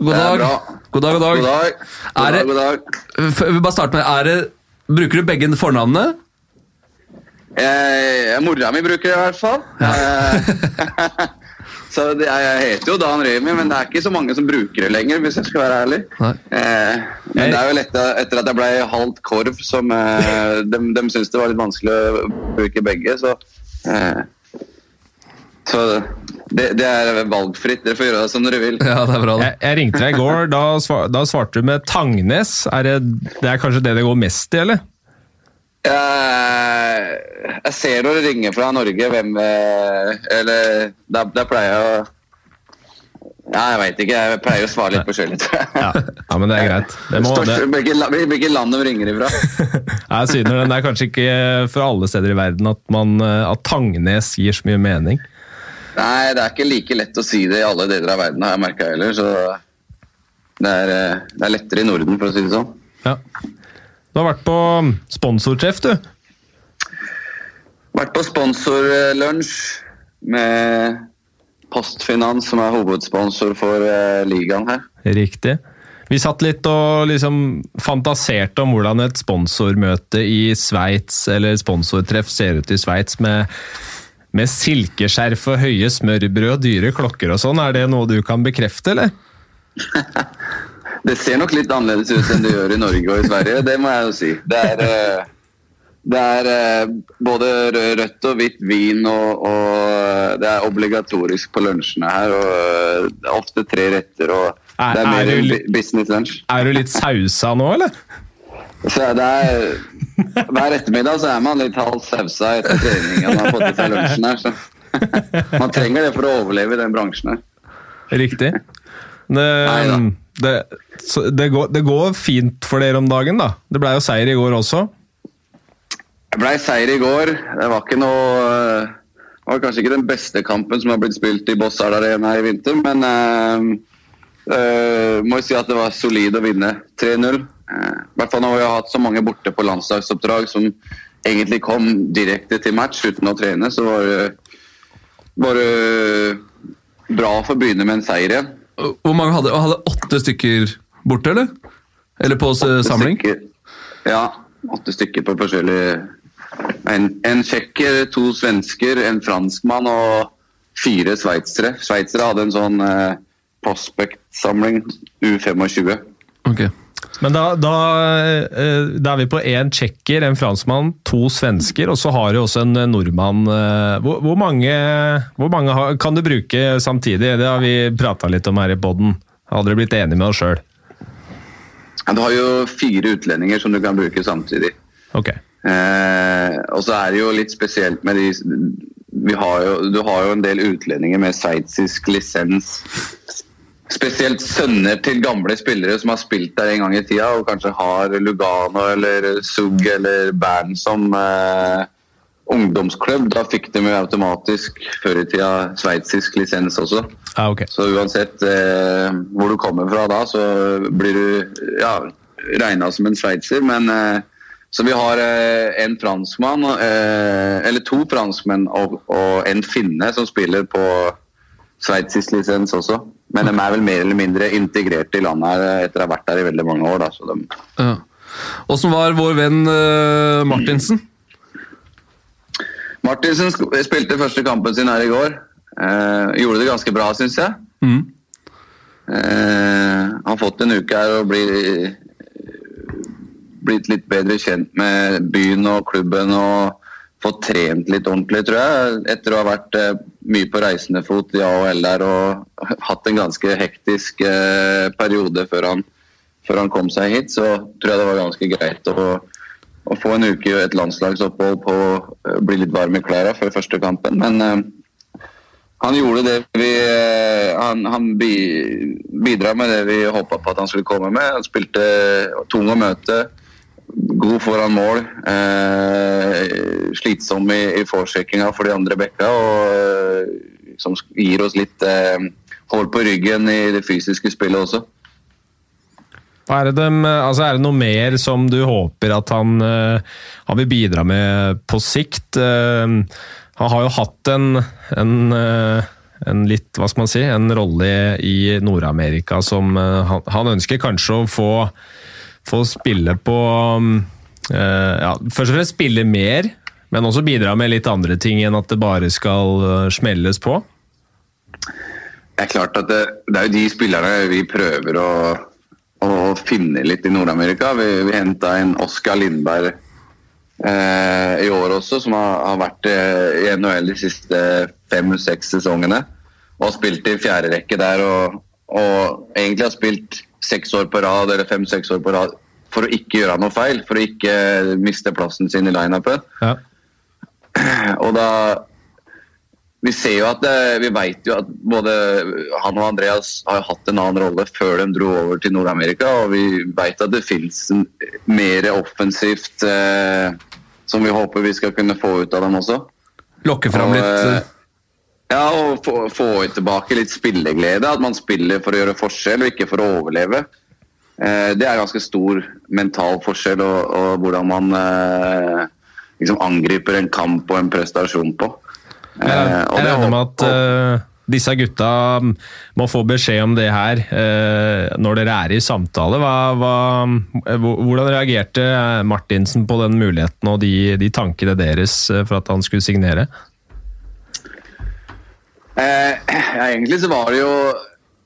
S2: God
S3: er
S2: dag. God dag, god dag.
S3: God dag. God
S2: Er
S3: dag, god dag.
S2: F- Vi bare starte med, er det, Bruker du begge fornavnene?
S3: Eh, mora mi bruker det i hvert fall. Eh, så det, jeg heter jo Dan Remi, men det er ikke så mange som bruker det lenger, hvis jeg skal være ærlig. Eh, men det er jo lett etter at jeg ble halvt korv, som eh, de, de syntes det var litt vanskelig å bruke begge, så eh, Så det, det er valgfritt. Dere får gjøre det som dere vil.
S2: Ja, det er bra.
S1: Jeg, jeg ringte deg i går. Da, svar, da svarte du med Tangnes. Er det, det er kanskje det det går mest i, eller?
S3: Jeg, jeg ser når det ringer fra Norge hvem eh, Eller da, da pleier jeg å Ja, jeg veit ikke. Jeg pleier å svare litt forskjellig.
S1: Ja, ja men det er greit. Det må,
S3: Største-
S1: det,
S3: Hvilke, hvilke land de ringer ifra.
S1: jeg synes det er kanskje ikke for alle steder i verden at, man, eh, at Tangnes gir så mye mening.
S3: Nei, det er ikke like lett å si det i alle deler av verden, har jeg merka heller. Så det er, eh, det er lettere i Norden, for å si det sånn.
S1: Ja. Du har vært på sponsortreff, du.
S3: Vært på sponsorlunsj med Postfinans, som er hovedsponsor for eh, ligaen her.
S1: Riktig. Vi satt litt og liksom fantaserte om hvordan et sponsormøte i Sveits, eller sponsortreff, ser ut i Sveits med, med silkeskjerf og høye smørbrød og dyre klokker og sånn. Er det noe du kan bekrefte, eller?
S3: Det ser nok litt annerledes ut enn det gjør i Norge og i Sverige, det må jeg jo si. Det er, eh, det er eh, både rødt og hvitt vin, og, og det er obligatorisk på lunsjene her. og eh, det er Ofte tre retter, og det er
S1: er
S3: mer er business lunch.
S1: Er du litt sausa nå, eller?
S3: Så det er, hver ettermiddag så er man litt halvt sausa etter trening og man har fått i seg lunsjen her. Så. Man trenger det for å overleve i den bransjen her.
S1: Riktig. Det,
S3: Neida.
S1: det, så det, går, det går fint for dere om dagen, da. Det ble jo seier i går også.
S3: Det ble seier i går. Det var ikke noe Det var kanskje ikke den beste kampen som har blitt spilt i Bossard Arena i vinter, men uh, må jo si at det var solid å vinne 3-0. Eh, I hvert fall når vi har hatt så mange borte på landslagsoppdrag som egentlig kom direkte til match uten å trene, så var det bare bra for å begynne med en seier igjen.
S2: Hvor mange hadde, hadde åtte stykker borte, eller? Eller på samling?
S3: Stykker. Ja, åtte stykker på forskjellige En, en tsjekker, to svensker, en franskmann og fire sveitsere. Sveitsere hadde en sånn eh, Prospect-samling, U25.
S2: Ok.
S1: Men da, da, eh, da er vi på én tsjekker, en franskmann, to svensker, og så har du også en nordmann. eh, Hvor, hvor mange, hvor mange har, kan du bruke samtidig? Det har vi prata litt om her i poden. Hadde dere blitt enige med oss sjøl?
S3: Ja, du har jo fire utlendinger som du kan bruke samtidig.
S1: Ok.
S3: Eh, og så er det jo litt spesielt med de vi har jo, Du har jo en del utlendinger med sveitsisk lisens. Spesielt sønner til gamle spillere som har spilt der en gang i tida, og kanskje har Lugano eller Zug eller Bern som eh, ungdomsklubb. Da fikk de jo automatisk før i tida sveitsisk lisens også.
S1: Ah, okay.
S3: Så uansett eh, hvor du kommer fra da, så blir du ja, regna som en sveitser. Men eh, så vi har eh, en franskmann, eh, eller to franskmenn og, og en finne som spiller på sveitsisk lisens også. Men de er vel mer eller mindre integrert i landet her etter å ha vært der i veldig mange år. Da, så de,
S2: Ja. Åssen var vår venn eh, Martinsen?
S3: Martinsen spilte første kampen sin her i går. Eh, gjorde det ganske bra, syns jeg.
S2: Mm.
S3: Eh, har fått en uke her og blir, blitt litt bedre kjent med byen og klubben og fått trent litt ordentlig, tror jeg. Etter å ha vært eh, mye på reisende fot i AHL der og hatt en ganske hektisk eh, periode før han, før han kom seg hit, så tror jeg det var ganske greit å, å få en uke et landslagsopphold på å eh, bli litt varm i klærne før første kampen. Men uh, han gjorde det vi uh, Han, han bi, bidra med det vi håpa på at han skulle komme med. Han spilte tung å møte. God foran mål. Uh, slitsom i, i forsjekkinga for de andre bekka. Og som gir oss litt hold på ryggen i det fysiske spillet også.
S1: Er det, dem, altså er det noe mer som du håper at han, eh, han vil bidra med på sikt? Eh, han har jo hatt en, en, eh, en litt, hva skal man si, en rolle i Nord-Amerika som eh, han, han ønsker kanskje å få, få spille på eh, ja, Først og fremst spille mer, men også bidra med litt andre ting enn at det bare skal eh, smelles på.
S3: Det er klart at det, det er jo de spillerne vi prøver å, å finne litt i Nord-Amerika. Vi, vi henta inn Oskar Lindberg eh, i år også, som har, har vært eh, i NHL de siste fem-seks sesongene. Og har spilt i fjerde rekke der og, og egentlig har spilt seks år på rad, eller fem-seks år på rad, for å ikke gjøre noe feil. For å ikke miste plassen sin i lineupen.
S1: Ja.
S3: Og da Vi ser jo at vi vet jo at både han og Andreas har hatt en annen rolle før de dro over til Nord-Amerika, og vi vet at det fins mer offensivt eh, som vi håper vi skal kunne få ut av dem også.
S2: Lokke fram
S3: Og,
S2: litt
S3: eh,
S2: eh,
S3: Ja, og få, få tilbake litt spilleglede. At man spiller for å gjøre forskjell, og ikke for å overleve. Eh, det er ganske stor mental forskjell, og, og hvordan man eh, liksom angriper en kamp og en prestasjon på.
S1: Jeg
S3: Eh, og
S1: jeg regner med at eh, disse gutta må få beskjed om det her uh, når dere er i samtale. Hva, hva, hvordan reagerte Martinsen på den muligheten og de, de tankene deres for at han skulle signere?
S3: Eh, egentlig så var det jo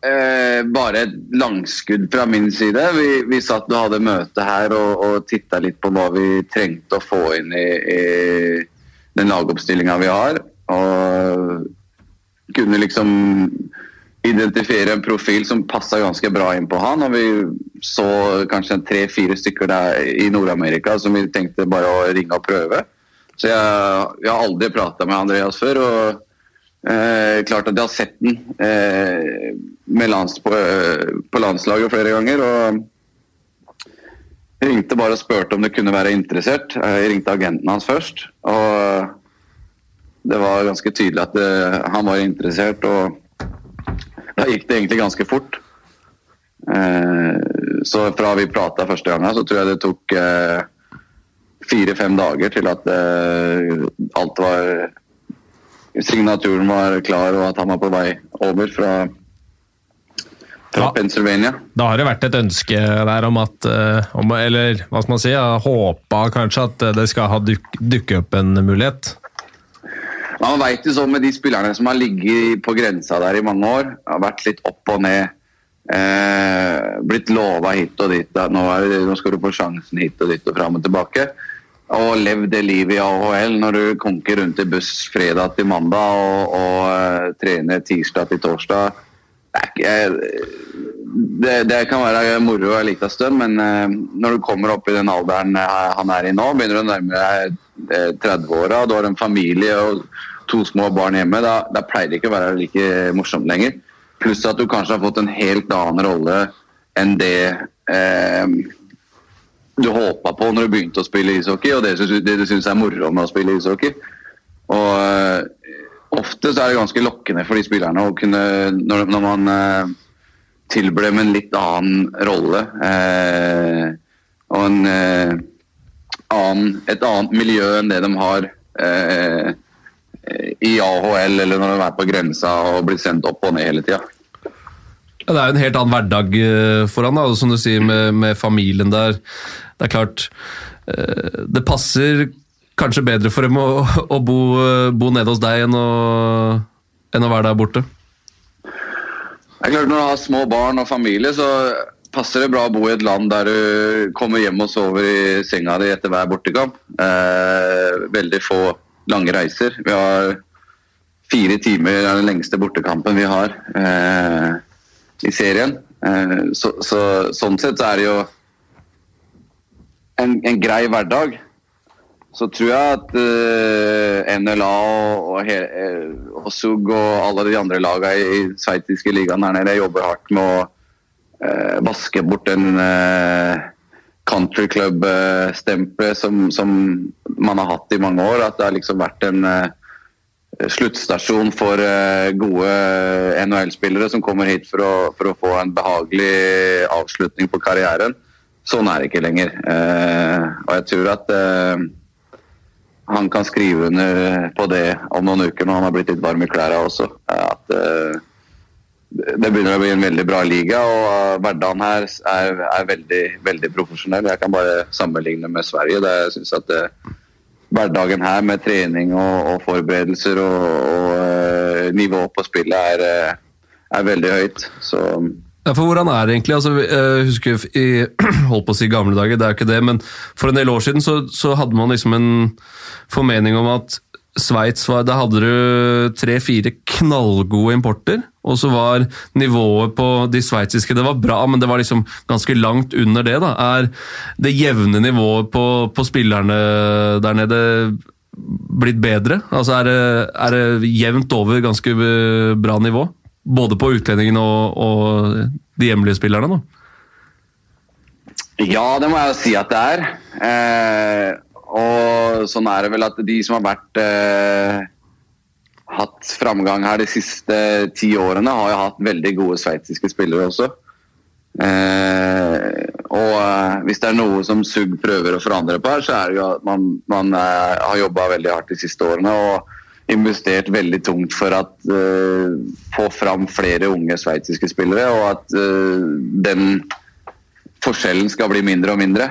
S3: eh, bare et langskudd fra min side. Vi, vi satt og hadde møte her og, og titta litt på hva vi trengte å få inn i, i den lagoppstillinga vi har. Og kunne liksom identifisere en profil som passa ganske bra inn på han. Og vi så kanskje tre-fire stykker der i Nord-Amerika som vi tenkte bare å ringe og prøve. Så jeg, jeg har aldri prata med Andreas før. og Eh, klart at jeg har sett den eh, lands, på, eh, på landslaget flere ganger. og ringte bare og spurte om det kunne være interessert. Jeg ringte agenten hans først. og Det var ganske tydelig at det, han var interessert, og da gikk det egentlig ganske fort. Eh, så fra vi prata første gangen, så tror jeg det tok eh, fire-fem dager til at eh, alt var signaturen var klar og at han var på vei over fra, fra
S1: da,
S3: Pennsylvania.
S1: Da har det vært et ønske der om at eh, om, Eller hva skal man si? Håpa kanskje at det skal ha duk, dukke opp en mulighet.
S3: Man vet jo sånn med de spillerne som har ligget på grensa der i mange år, har vært litt opp og ned. Eh, blitt lova hit og dit. Nå, det, nå skal du få sjansen hit og dit og fram og tilbake. Og levd det livet i AHL når du konker rundt i buss fredag til mandag og, og eh, trener tirsdag til torsdag. Det, eh, det, det kan være moro en liten stund, men eh, når du kommer opp i den alderen han er i nå, begynner du å nærme deg eh, 30-åra, du har en familie og to små barn hjemme, da, da pleier det ikke å være like morsomt lenger. Pluss at du kanskje har fått en helt annen rolle enn det eh, du håpa på når du begynte å spille ishockey, og det, det du syns er moro med å spille ishockey. Og eh, ofte så er det ganske lokkende for de spillerne å kunne, når, når man eh, tilber dem en litt annen rolle eh, og en, eh, annen, et annet miljø enn det de har eh, i AHL eller når de er på grensa og blir sendt opp og ned hele tida.
S2: Ja, det er jo en helt annen hverdag eh, for han, da, som du sier med, med familien der. Det er klart eh, Det passer kanskje bedre for dem å, å bo, bo nede hos deg enn å, enn å være der borte.
S3: Det er klart Når du har små barn og familie, så passer det bra å bo i et land der du kommer hjem og sover i senga di etter hver bortekamp. Eh, veldig få lange reiser. Vi har fire timer, det er den lengste bortekampen vi har eh, i serien. Eh, så, så, sånn sett så er det jo en, en grei hverdag. Så tror jeg at uh, NLA og, og, eh, og, SUG og alle de andre lagene i, i sveitsiske ligaen her nede jobber hardt med å vaske bort den uh, country club-stempelet som, som, man har hatt i mange år. At det har liksom vært en sluttstasjon for gode NHL-spillere som kommer hit for å, for å, få en behagelig avslutning på karrieren. Sånn er det ikke lenger. og jeg tror at han kan skrive under på det om noen uker når han har blitt litt varm i klærne også. At det begynner å bli en veldig bra liga, og uh, hverdagen her er, er, veldig, veldig profesjonell. Jeg kan bare sammenligne med Sverige. der jeg synes at det, Hverdagen her med trening og, og forberedelser og, og nivå på spillet er, er veldig høyt. Så
S2: ja, for hvordan er det egentlig? Altså, jeg husker i holdt på å si gamle dager, det er jo ikke det, men for en del år siden så, så hadde man liksom en formening om at Sveits var Da hadde du tre-fire knallgode importer, og så var nivået på de sveitsiske Det var bra, men det var liksom ganske langt under det. da. Er det jevne nivået på, på spillerne der nede blitt bedre? Altså er det, er det jevnt over ganske bra nivå? Både på utlendingene og, og, de hjemlige spillerne? da?
S3: Ja, det må jeg jo si at det er. Eh, og sånn er det vel at de som har vært eh, hatt framgang her de siste ti årene, har jo hatt veldig gode sveitsiske spillere også. Eh, og eh, hvis det er noe som SUG prøver å forandre på her, så er det jo at man, man eh, har jobba veldig hardt de siste årene. og investert veldig tungt for å eh, få fram flere unge sveitsiske spillere, og at uh, den forskjellen skal bli mindre og mindre.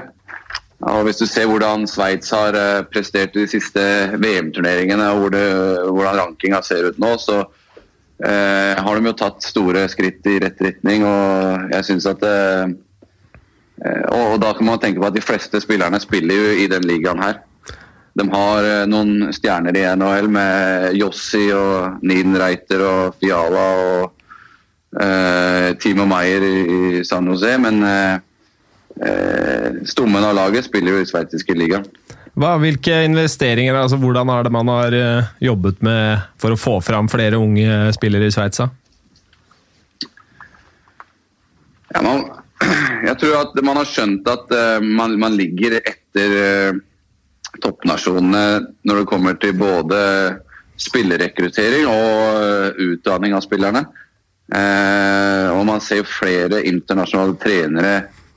S3: Og Hvis du ser hvordan Sveits har uh, prestert i de siste VM-turneringene, og hvor hvordan rankinga ser ut nå, så har de jo tatt store skritt i rett retning. og jeg synes at og, da kan man tenke på at de fleste spillerne spiller jo i den ligaen her. De har eh, noen stjerner i NHL med Jossi og Nidenreiter og Fiala og eh, Timo Meyer i, San Jose, men eh, eh, stommen av laget spiller jo i sveitsiske ligaen.
S1: Hvilke investeringer, altså Hvordan er det man har eh, jobbet med for å få fram flere unge spillere i Sveits?
S3: Ja, jeg tror at man har skjønt at man, man, ligger etter toppnasjonene når det kommer til både spillerrekruttering og eh, utdanning av spillerne. Eh, og man ser flere internasjonale trenere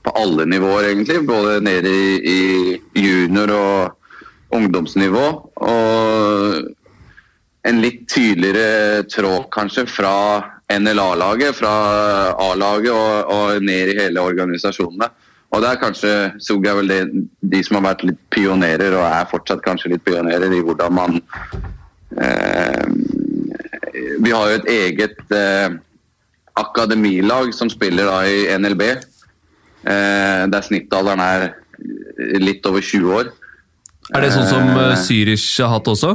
S3: på alle nivåer, egentlig. Både nede i, junior- og ungdomsnivå. Og en litt tydeligere tråd kanskje fra NLA-laget, fra A-laget og, og, ned i hele organisasjonene. Og det er kanskje Soga vel det, de som har vært litt pionerer, og er fortsatt kanskje litt pionerer i hvordan man eh, Vi har jo et eget eh, akademilag som spiller da i NLB. Eh, der snittalderen er litt over 20 år.
S2: Er det sånn som uh, Zürich har hatt også?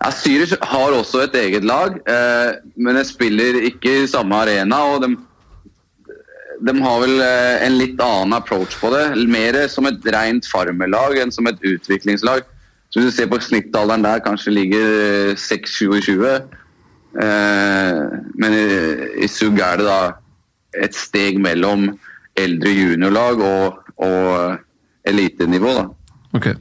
S3: Ja, Zürich har også et eget lag, eh, men de spiller ikke i samme arena. og de de har vel eh, en litt annen approach på det. Mer som et rent farmerlag enn som et utviklingslag. Så Hvis du ser på snittalderen der, kanskje ligger 6-27. Eh, men i SUG er det da et steg mellom eldre juniorlag og, og elitenivå. da.
S2: Okay.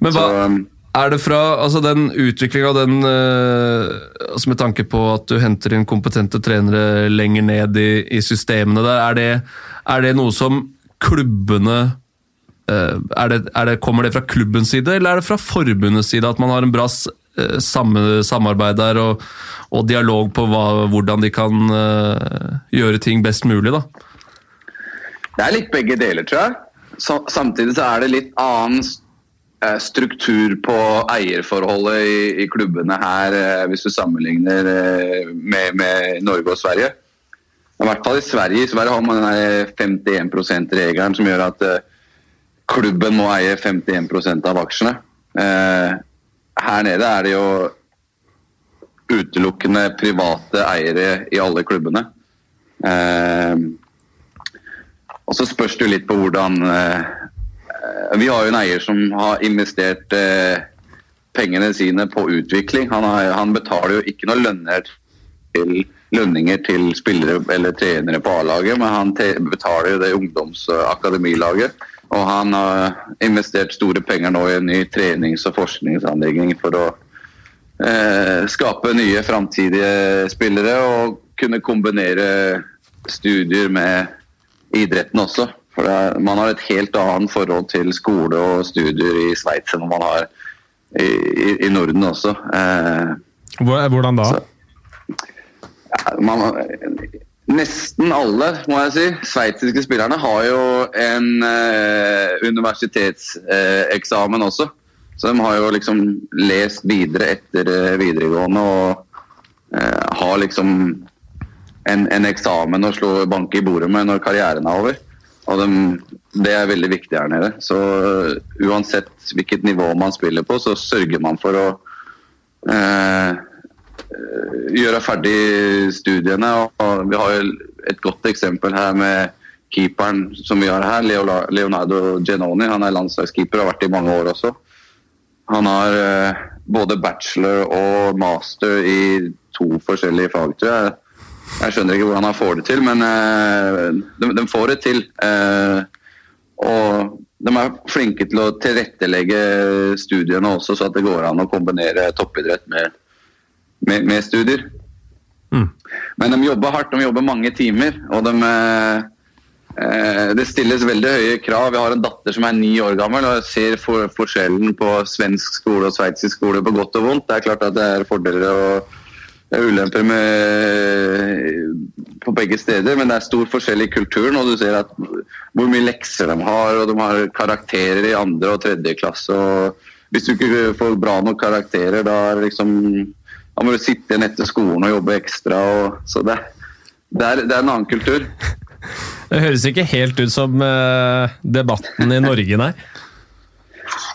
S2: Men hva, Så, um, er det fra altså den utviklinga, den uh, altså Med tanke på at du henter inn kompetente trenere lenger ned i, i systemene der, er det, er det, noe som klubbene eh, er det, er det, Kommer det fra klubbens side, eller er det fra forbundets side at man har en bra eh, samarbeid der og, og dialog på hva, hvordan de kan uh, gjøre ting best mulig? da?
S3: Det er litt begge deler, tror jeg. Så, samtidig så er det litt annen struktur på eierforholdet i, i klubbene her, hvis du sammenligner med, med Norge og Sverige. I hvert fall i Sverige. Sverige har man den 51 %-regelen som gjør at klubben må eie 51% av aksjene. Her nede er det jo utelukkende private eiere i alle klubbene. Uh, og så spørs det jo litt på hvordan Vi har jo en eier som har investert pengene sine på utvikling. Han, har, han betaler jo ikke noe lønner til lønninger til spillere eller trenere på A-laget, men han betaler jo det ungdomsakademilaget. Og han har investert store penger nå i en ny trenings- og forskningsanlegging for å eh, skape nye framtidige spillere og kunne kombinere studier med idretten også. For er, man har et helt annet forhold til skole og studier i Sveits enn man har i, i, i Norden også. Eh,
S1: Hvordan da? Så,
S3: man, nesten alle, må jeg si, sveitsiske spillerne har jo en eh, universitetseksamen eh, også. Så de har jo liksom lest videre etter eh, videregående og eh, har liksom en, en, eksamen å slå banke i bordet med når karrieren er over. Og de, det er veldig viktig her nede. Så uh, uansett hvilket nivå man spiller på, så sørger man for å Eh, gjøre ferdig studiene. og Vi har jo et godt eksempel her med keeperen som vi har her, Leonardo Genoni. Han er landslagskeeper og har vært i mange år også. Han har eh, både bachelor og master i to forskjellige fag, tror jeg. Jeg skjønner ikke hvordan han får det til, men eh, de, får det til. Og de er flinke til å tilrettelegge studiene også, så at det går an å kombinere toppidrett med med, med studier. Mm. Men de jobber hardt, de jobber mange timer. og de, eh, Det stilles veldig høye krav. Jeg har en datter som er ni år gammel og jeg ser for, forskjellen på svensk skole og sveitsisk skole på godt og vondt. Det er klart at det er fordeler og ulemper med, på begge steder, men det er stor forskjell i kulturen. og Du ser at hvor mye lekser de har, og de har karakterer i andre og tredje klasse. og Hvis du ikke får bra nok karakterer, da er det liksom da må du sitte igjen etter skolen og jobbe ekstra. Og, så det, det, er, det, er, en annen kultur.
S1: Det høres ikke helt ut som uh, debatten i Norge, nei?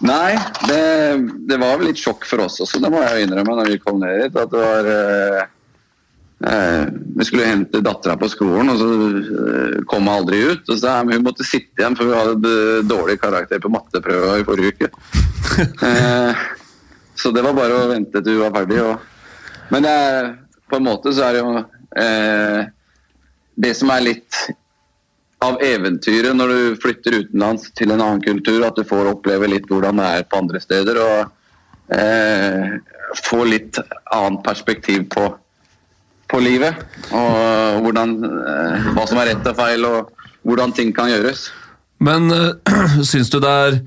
S3: Nei, det, det, var vel litt sjokk for oss også, det må jeg innrømme når vi kom ned hit. At det var uh, uh, Vi skulle hente dattera på skolen, og så kom hun aldri ut. Og så Hun måtte sitte igjen, for vi hadde dårlig karakter på matteprøva i forrige uke. så det var bare å vente til hun var ferdig. og men er, på en måte så er det jo eh, det som er litt av eventyret når du flytter utenlands til en annen kultur, at du får oppleve litt hvordan det er på andre steder. Og eh, få litt annet perspektiv på, på livet. Og hvordan, eh, hva som er rett og feil, og hvordan ting kan gjøres.
S2: Men øh, syns du det er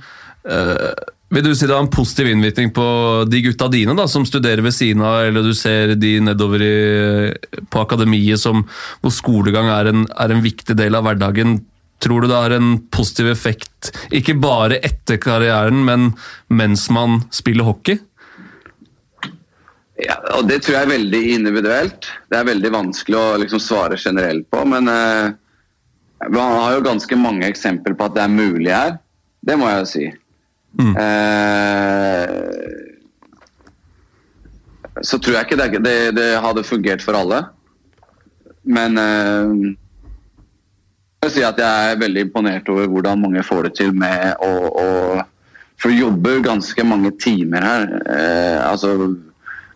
S2: øh vil du si det har en positiv innvirkning på de gutta dine da, som studerer ved siden av, eller du ser de nedover i, på akademiet som, hvor skolegang er en, er en viktig del av hverdagen? Tror du det har en positiv effekt, ikke bare etter karrieren, men mens man spiller hockey?
S3: Ja, og Det tror jeg er veldig individuelt. Det er veldig vanskelig å liksom svare generelt på. Men uh, man har jo ganske mange eksempler på at det er mulig her. Det må jeg jo si. Mm. Eh, så tror jeg ikke det, det, det, hadde fungert for alle. Men eh, jeg vil si at jeg er veldig imponert over hvordan mange får det til med å, å For jobber ganske mange timer her. Eh, altså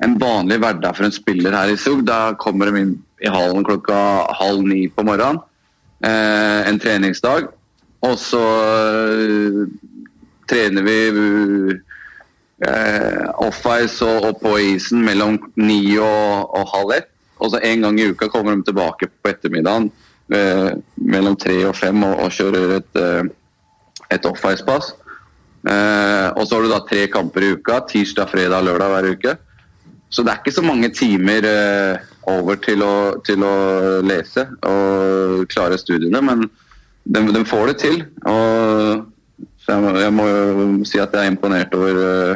S3: En vanlig hverdag for en spiller her i Sog, da kommer de inn i hallen klokka halv ni på morgenen. Eh, en treningsdag. Og så trener vi eh, off-ice og, og, på isen mellom ni og, og halv ett. Og så en gang i uka kommer de tilbake på ettermiddagen eh, mellom tre og fem og, og kjører et, eh, et off-ice-pass. Eh, og så har du da tre kamper i uka. Tirsdag, fredag, lørdag hver uke. Så det er ikke så mange timer eh, over til å, til å, lese og klare studiene, men de, de får det til. Og så jeg, må, jeg må jo si at jeg er imponert over eh,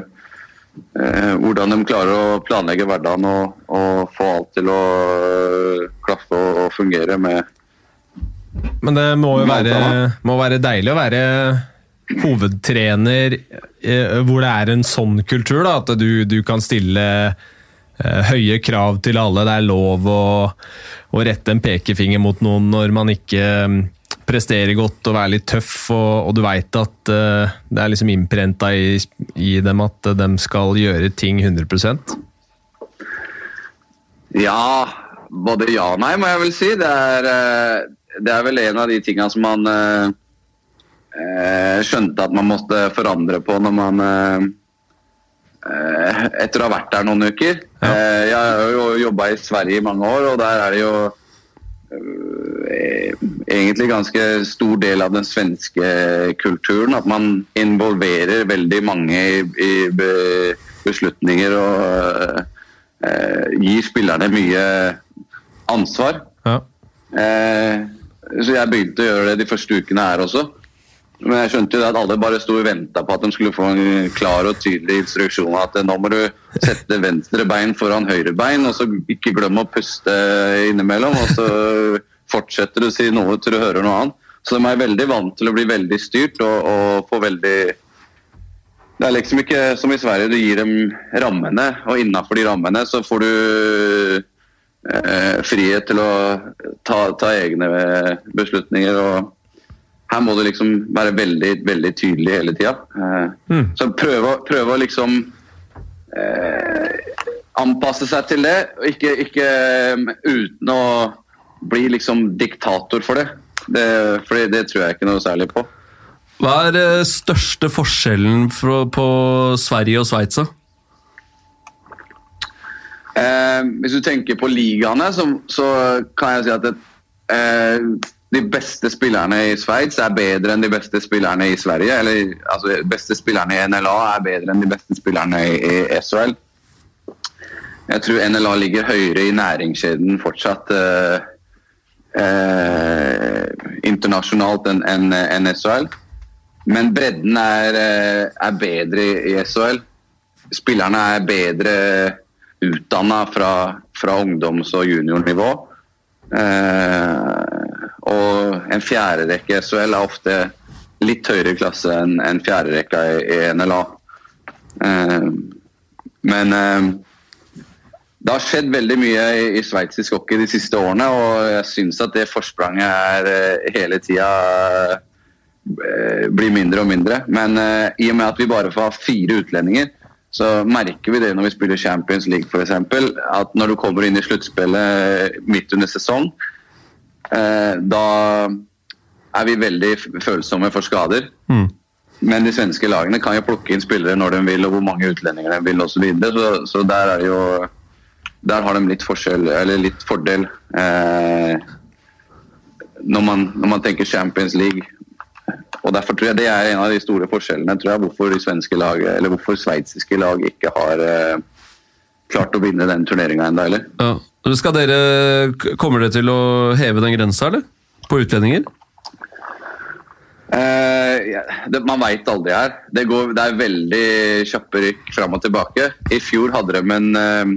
S3: eh, hvordan de klarer å planlegge hverdagen og, og få alt til å eh, klaffe og, og fungere med
S1: Men det må jo være, må være deilig å være hovedtrener eh, hvor det er en sånn kultur, da, at du, du kan stille høye krav til alle. Det er lov å, å rette en pekefinger mot noen når man ikke presterer godt og være litt tøff, og, og du veit at uh, det er liksom innprenta i, i dem at de skal gjøre ting 100%
S3: Ja, både ja og nei, må jeg vel si. Det er, uh, det er vel en av de tingene som man uh, skjønte at man måtte forandre på når man Etter å ha vært der noen uker.
S1: Ja.
S3: Jeg har jo jobba i Sverige i mange år, og der er det jo egentlig ganske stor del av den svenske kulturen. At man involverer veldig mange i, i beslutninger og uh, gir spillerne mye ansvar.
S1: Ja.
S3: Uh, så jeg begynte å gjøre det de første ukene her også. Men jeg skjønte jo at alle bare sto og venta på at de skulle få en klar og tydelig instruksjon. At nå må du sette venstre bein foran høyre bein, og så ikke glem å puste innimellom. Og så fortsetter du å si noe til du hører noe annet. Så de er veldig vant til å bli veldig styrt og, og få veldig Det er liksom ikke som i Sverige, du gir dem rammene, og innafor de rammene så får du eh, frihet til å ta, ta egne beslutninger. og her må du liksom være veldig veldig tydelig hele tida. Eh,
S1: Mm.
S3: Så prøve, prøve å liksom eh, anpasse seg til det, og ikke, ikke um, uten å bli liksom diktator for det. det for det, tror jeg ikke noe særlig på.
S2: Hva er den største forskjellen fra, på Sverige og Sveits?
S3: Eh, hvis du tenker på ligaene, så, så kan jeg si at det, eh, de beste spillerne i Sveits er bedre enn de beste spillerne i Sverige. Eller altså, de beste spillerne i NLA er bedre enn de beste spillerne i, i Israel. Jeg tror NLA ligger høyere i næringskjeden fortsatt eh, eh, internasjonalt enn en, en SHL. Men bredden er, eh, er bedre i, i SHL. Spillerne er bedre utdanna fra, fra ungdoms- og juniornivå. Eh, og en fjerderekke i SHL er ofte litt høyere klasse enn en fjerderekka i, i NLA. Eh, men eh, det har skjedd veldig mye i, i sveitsisk hockey de siste årene, og jeg syns at det forspranget er eh, hele tida eh, blir mindre og mindre. Men eh, i og med at vi bare får ha fire utlendinger, så merker vi det når vi spiller Champions League f.eks. At når du kommer inn i sluttspillet midt under sesong, da er vi veldig følsomme for skader.
S2: Mm.
S3: Men de svenske lagene kan jo plukke inn spillere når de vil, og hvor mange utlendinger de vil osv. Så, videre. så Så der er jo Der har de litt forskjell, eller litt fordel. Eh, når, man, når man tenker Champions League. Og Derfor tror jeg det er en av de store forskjellene tror jeg, hvorfor de svenske lag, eller hvorfor sveitsiske lag ikke har eh, klart å vinne den turneringa ennå heller.
S2: Ja. Skal dere, kommer dere til å heve den grensa, eller? På utlendinger?
S3: Uh, ja, det, man veit aldri her. Det, går, det er veldig kjappe rykk fram og tilbake. I fjor hadde de en eh,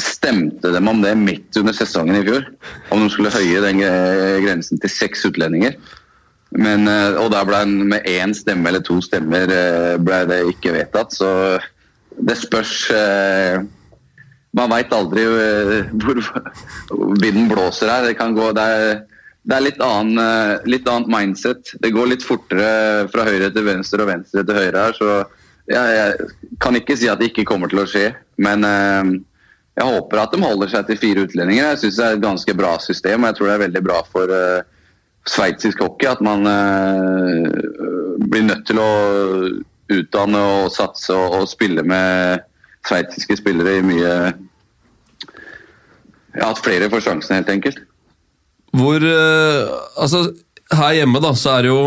S3: Stemte de om det midt under sesongen i fjor? Om de skulle høye den grensen til seks utlendinger. Men, uh, og da ble den med én stemme eller to stemmer ble det ikke vedtatt. Så det spørs Man veit aldri eh, hvor vinden blåser her. Det kan gå det er, det er litt, annen, eh, litt annet mindset. Det går litt fortere fra høyre til venstre og venstre til høyre her. Så jeg, jeg kan ikke si at det ikke kommer til å skje. Men eh, jeg håper at de holder seg til fire utlendinger. Jeg syns det er et ganske bra system. og Jeg tror det er veldig bra for sveitsisk hockey at man blir nødt til å utdanne og satse og, og spille med sveitsiske spillere i mye Ja, at flere får sjansen, helt enkelt.
S2: Hvor eh, Altså, her hjemme, da, så er det jo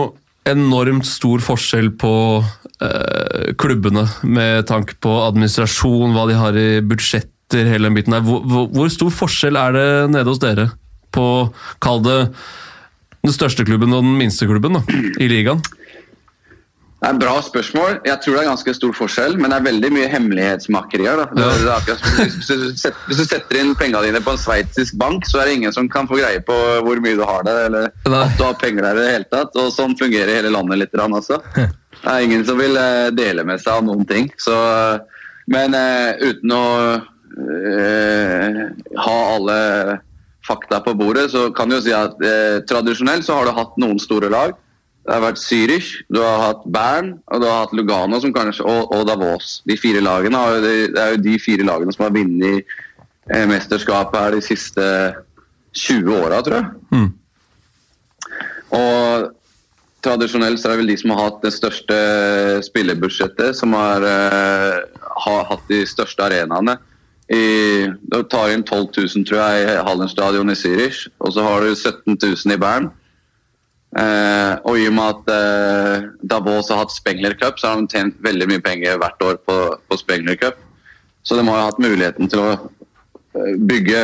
S2: enormt stor forskjell på eh, klubbene med tanke på administrasjon, hva de har i budsjetter, hele den biten der. Hvor, hvor, hvor stor forskjell er det nede hos dere på, kall det, den største klubben og den minste klubben da, i ligaen?
S3: Det er en Bra spørsmål. Jeg tror det er ganske stor forskjell, men det er veldig mye hemmelighetsmakeri her.
S2: Ja.
S3: er hvis, hvis, du setter, inn pengene dine på en sveitsisk bank, så er det ingen som kan få greie på hvor mye du har der, eller at du har penger der i det hele tatt. Og sånn fungerer hele landet litt også. Det er ingen som vil eh, dele med seg av noen ting. Så, men eh, uten å eh, ha alle fakta på bordet, så kan du jo si at eh, tradisjonelt så har du hatt noen store lag. Det har vært Zürich, du har hatt Bern og du har hatt Lugano som kanskje, og, og Davos. De fire lagene har, det er jo de fire lagene som har vunnet eh, mesterskapet her de siste 20 åra, tror jeg.
S2: Mm.
S3: Og tradisjonelt så er det vel de som har hatt det største spillebudsjettet, som har, uh, har hatt de største arenaene. I, du tar inn 12 000, tror jeg, i Hallenstadion i Zürich, og så har du 17 000 i Bern. Eh, og i og med at eh, Davos har hatt Spengler Cup, så har de tjent veldig mye penger hvert år på, på Spengler Cup. Så de har jo hatt muligheten til å eh, bygge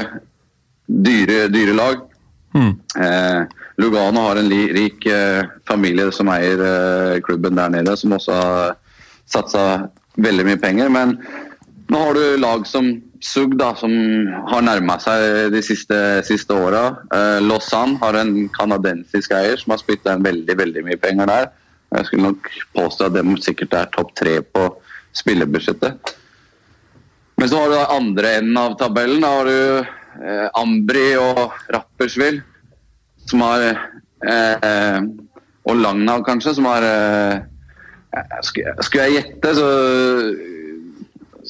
S3: dyre, dyre lag.
S2: Mm.
S3: Eh, Lugano har en li, rik familie som eier klubben der nede, som også har satsa veldig mye penger. Men nå har du lag som Zug, da, som har nærma seg de siste, siste åra. Eh, Lausanne har en kanadensisk eier som har spytta inn veldig veldig mye penger der. Jeg skulle nok påstå at de sikkert er topp tre på spillebudsjettet. Men så har du andre enden av tabellen. Da har du eh, Ambri og Rapperswil, som har eh, Og Langnav, kanskje, som har eh, skulle jeg gjette, så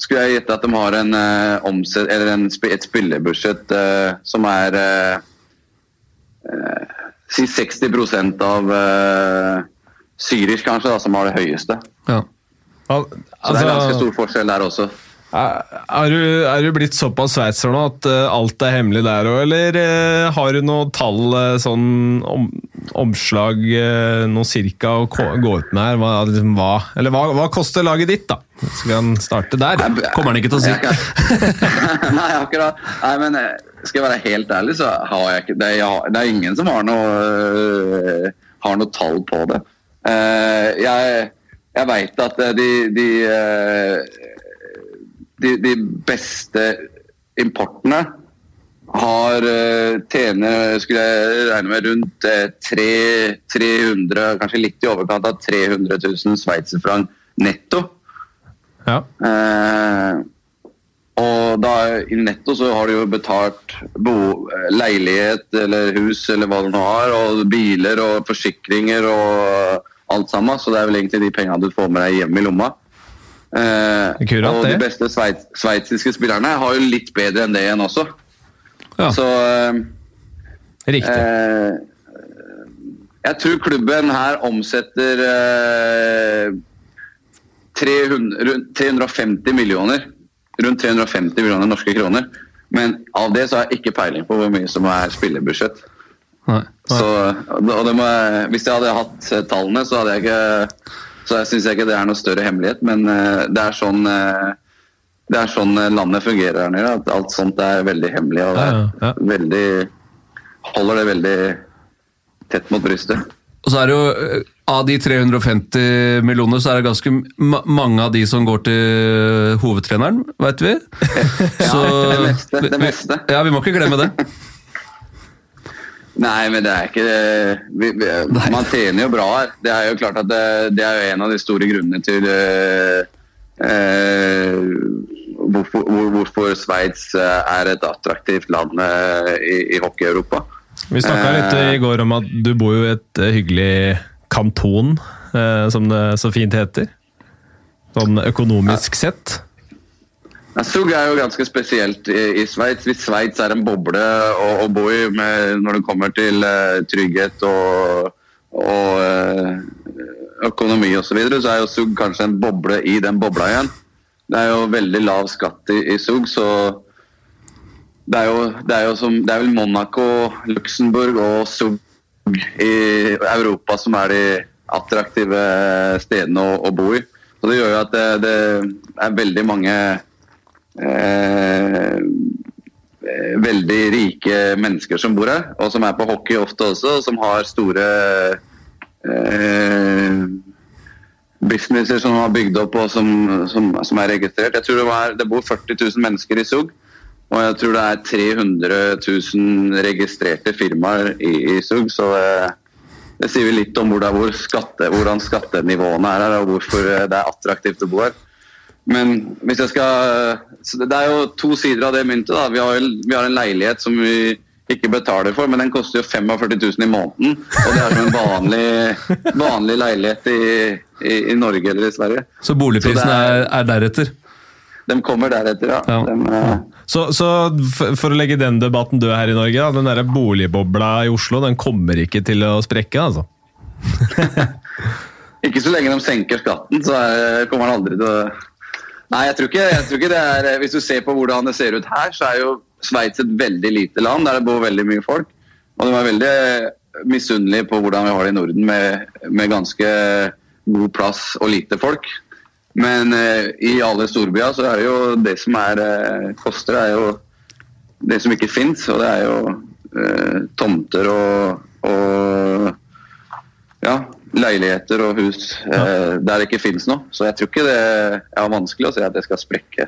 S3: skulle jeg gjette at de har en, uh, omset, eller en, et spillebudsjett uh, som er eh, Si 60% av uh, Syrisk, kanskje, da, som har det høyeste.
S2: Ja.
S1: Al-
S3: Så det er ganske
S1: Altså,
S3: stor forskjell der også.
S1: Er, er, du, er du blitt såpass sveitser nå at eh, alt er hemmelig der òg, eller eh, har du noe tall, eh, sånn om, omslag, noe cirka å gå ut med her? Hva, liksom, hva, eller hva, hva koster laget ditt, da? Skal vi kan starte der.
S2: Kommer han ikke til å si.
S3: Nei, akkurat. Nei, men eh, skal jeg være helt ærlig, så har jeg ikke Det er, jeg det er ingen som har noe, har noe tall på det. Eh, jeg jeg veit at eh, de, de, eh, de, de beste importene har eh, tjener, skulle jeg regne med, rundt eh, tre- 300, kanskje litt i overkant av 300 000 sveitserfranc netto.
S1: Ja.
S3: Eh, og da i netto så har du jo betalt bo, leilighet eller hus eller hva du nå har, og biler og forsikringer og alt sammen. Så det er vel egentlig de pengene du får med deg hjem i lomma. Eh,
S1: Akkurat
S3: og
S1: det.
S3: de beste sveits, sveitsiske spillerne har jo litt bedre enn det igjen også.
S2: Ja.
S3: Så eh,
S1: Riktig.
S3: Eh, jeg tror klubben her omsetter eh, 300, rundt 350 millioner. Rundt 350 millioner norske kroner. Men av det så har jeg ikke peiling på hvor mye som er spillerbudsjett.
S2: Nei.
S3: Så, og må, hvis jeg hadde hatt eh, tallene, så hadde jeg ikke så jeg syns ikke det er noe større hemmelighet, men eh, det er sånn eh, det er sånn eh, landet fungerer her nede. At alt sånt er veldig hemmelig. og det er
S1: Ja, ja, ja.
S3: veldig Holder det veldig tett mot brystet.
S2: Og så er det jo, Av de 350 millioner, så er det ganske ma mange av de som går til hovedtreneren, veit vi. Så,
S3: det meste, det meste.
S2: Ja, vi må ikke glemme det.
S3: Nei, men det er ikke vi, vi, Man tjener jo bra her. Det er jo klart at det, det er jo en av de store grunnene til uh, uh, hvorfor, hvor, hvorfor Sveits eh, er et attraktivt land uh, i, i hockey-Europa.
S1: Vi snakka litt i går om at du bor jo i et eh, hyggelig kanton, eh, som det så fint heter. Sånn økonomisk sett.
S3: Zug er jo ganske spesielt i, Sveits. Hvis Sveits er en boble å, å bo i med, når det kommer til uh, trygghet og, og uh, økonomi osv., så, videre, så er jo Zug kanskje en boble i den bobla igjen. Det er jo veldig lav skatt i, i Zug, så det er, jo, det, er jo som, det er vel Monaco, Luxembourg og Zug i Europa som er de attraktive stedene å, å bo i. Så Det gjør jo at det, det er veldig mange eh, eh, veldig rike mennesker som bor her, og som er på hockey ofte også, og som har store eh, businesser som har bygd opp og som, som, som er registrert. Jeg tror det, var, det bor 40 000 mennesker i SUG og jeg tror det er 300 000 registrerte firmaer i, i Zug. så det, det sier vi litt om hvordan, hvor skatte, hvordan skattenivåene er her, og hvorfor det er attraktivt å bo her. Men hvis jeg skal Det er jo to sider av det myntet. da. Vi har, vi har en leilighet som vi ikke betaler for, men den koster jo 45 000 i måneden. Og det er som en vanlig, vanlig leilighet i, i, i Norge eller i Sverige.
S2: Så boligprisen er,
S3: er-
S2: er deretter?
S3: De kommer deretter, ja.
S2: Ja.
S3: Dem, eh,
S1: Så, så for å legge den debatten død her i Norge, da, den der boligbobla i Oslo den kommer ikke til å sprekke, altså?
S3: Ikke så lenge de senker skatten, så er, kommer den aldri til å Nei, jeg tror, ikke, jeg tror ikke det er Hvis du ser på hvordan det ser ut her, så er jo Sveits et veldig lite land der det bor veldig mye folk. Og de er veldig misunnelige på hvordan vi har det i Norden med, med ganske god plass og lite folk. Men eh, i alle storbyer så er det jo det som er, eh, koster, er jo det som ikke fins. Og det er jo eh, tomter og, og ja, leiligheter og hus eh, der det ikke finnes noe. Så jeg tror ikke det er vanskelig å si at det skal sprekke.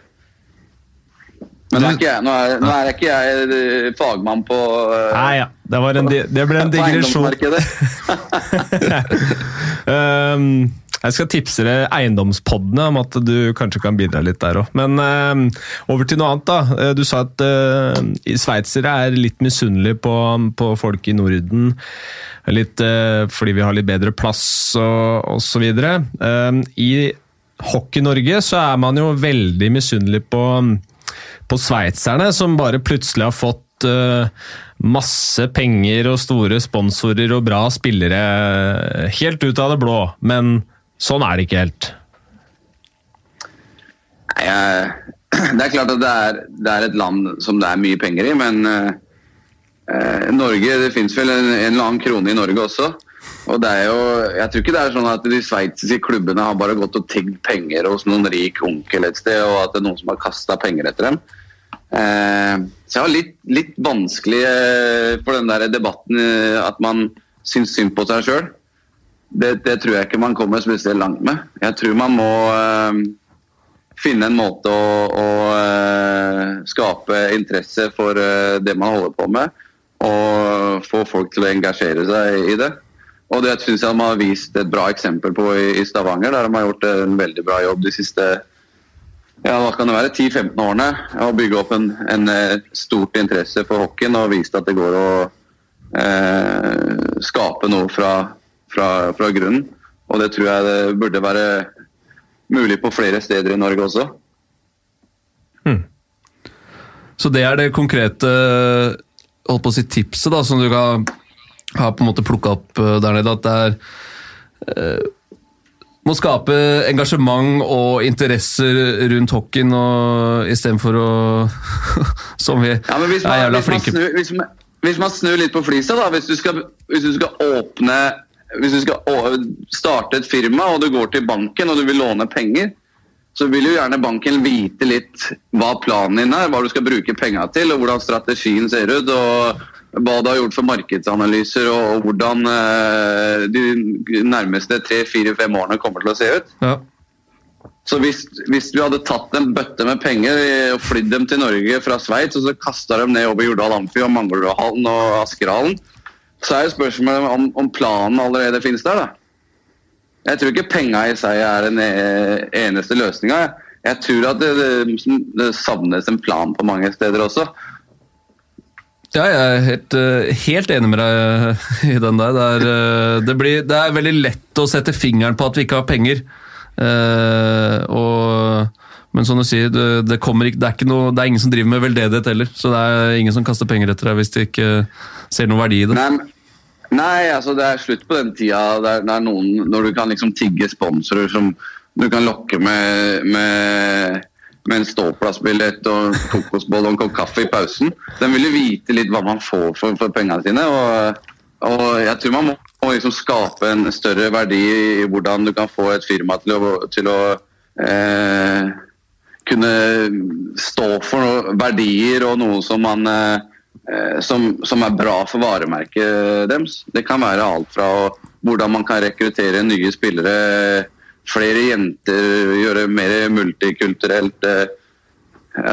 S3: Men nå er jeg, nå er, nå er ikke jeg eh, fagmann på, uh,
S1: Nei ja, det, var en, det ble en digresjon. um, jeg skal tipse deg eiendomspoddene om at du kanskje kan bidra litt der òg. Men um, over til noe annet. da. Eh, Du sa at uh, sveitsere er litt misunnelige på, på folk i Norden. Litt eh, fordi vi har litt bedre plass og osv. Um, I Hockey-Norge så er man jo veldig misunnelig på, på sveitserne, som bare plutselig har fått eh, masse penger og store sponsorer og bra spillere helt ut av det blå. Men sånn er det ikke helt.
S3: Det er klart at det er, det er et land som det er mye penger i, men eh, eh, Norge, det finnes vel en, en eller annen krone i Norge også. Og det er jo, Jeg tror ikke det er sånn at de sveitsiske klubbene har bare gått og tigd penger hos noen rik onkel et sted, og at det er noen som har kasta penger etter dem. Eh, så jeg har litt, litt vanskelig eh, for den der debatten eh, at man syns synd på seg sjøl. Det, det tror jeg ikke man kommer spesielt langt med. Jeg tror man må eh, finne en måte å, å eh, skape interesse for eh, det man holder på med, og få folk til å engasjere seg i det. Og det syns jeg de har vist et bra eksempel på i, i Stavanger, der de har gjort en veldig bra jobb de siste ja, hva kan det være, 10-15 årene. Å bygge opp en, en stort interesse for hockeyen og vist at det går å skape noe fra, fra, fra grunnen. Og det tror jeg det burde være mulig på flere steder i Norge også.
S2: Så det er det konkrete holdt på å si tipset da, som du kan ha på en måte plukka opp eh, der nede. At det er eh, må skape engasjement og interesser rundt hockeyen istedenfor å Som vi
S3: Ja, man,
S2: er jævla flinke
S3: snur, hvis, hvis man snur litt på flisa, da. Hvis du skal, hvis du skal åpne Hvis du skal starte et firma og du går til banken og du vil låne penger, så vil jo gjerne banken vite litt hva planen din er, hva du skal bruke penga til, og hvordan strategien ser ut. og hva du har gjort for markedsanalyser og, hvordan eh, de nærmeste tre-fire-fem årene kommer til å se ut.
S2: Ja.
S3: Så hvis, hvis du hadde tatt en bøtte med penger eh, og flydd dem til Norge fra Sveits, og så kasta dem ned over Jordal Amfi og Manglerudhallen og Askerhallen, så er jo spørsmålet om, om planen allerede finnes der, da. Jeg tror ikke penga i seg er den eh, eneste løsninga. Jeg tror at det, det, det savnes en plan på mange steder også.
S2: Ja, jeg er helt, eh, helt enig med deg i den der. Det er, eh, det, blir, det er veldig lett å sette fingeren på at vi ikke har penger. Og, men som du sier, det, det, ikke, det, er noe, det er ingen som driver med veldedighet heller. Så det er ingen som kaster penger etter deg hvis de ikke ser noen verdi i det.
S3: Nei, nei, altså det er slutt på den tida der, der noen, når du kan liksom tigge sponsorer som du kan lokke med, med, med en ståplassbillett og en kokosbolle og en kopp kaffe i pausen. De vil jo vite litt hva man får for, for pengene sine. Og, og jeg tror man må må liksom skape en større verdi i hvordan du kan få et firma til å, til å eh, kunne stå for verdier og noe som man eh, som, som, er bra for varemerket deres. Det kan være alt fra hvordan man kan rekruttere nye spillere, flere jenter, gjøre mer multikulturelt. Eh,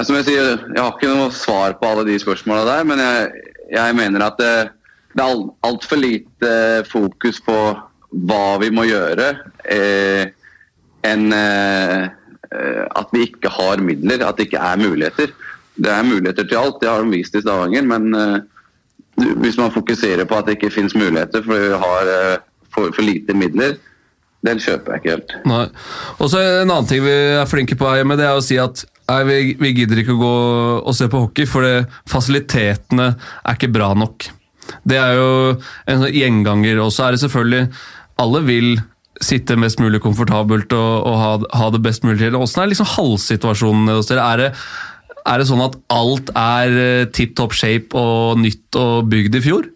S3: som jeg sier, jeg har ikke noe svar på alle de spørsmåla der, men jeg, jeg mener at det, det er altfor lite fokus på hva vi må gjøre, eh, enn eh, at vi ikke har midler, at det ikke er muligheter. Det er muligheter til alt, det har de vist i Stavanger. Men uh, hvis man fokuserer på at det ikke finnes muligheter fordi vi har uh, for, for, lite midler, den kjøper jeg ikke helt.
S2: Nei. Og så En annen ting vi er flinke på her hjemme, det er å si at nei, vi, vi, gidder ikke å gå og se på hockey, for fasilitetene er ikke bra nok. Det er jo en sånn gjenganger. Og så er det selvfølgelig Alle vil sitte mest mulig komfortabelt og, og ha, ha, det best mulig. Åssen er liksom halssituasjonen hos dere? Er det er det sånn at alt er eh, tipp topp shape og nytt og bygd i fjor?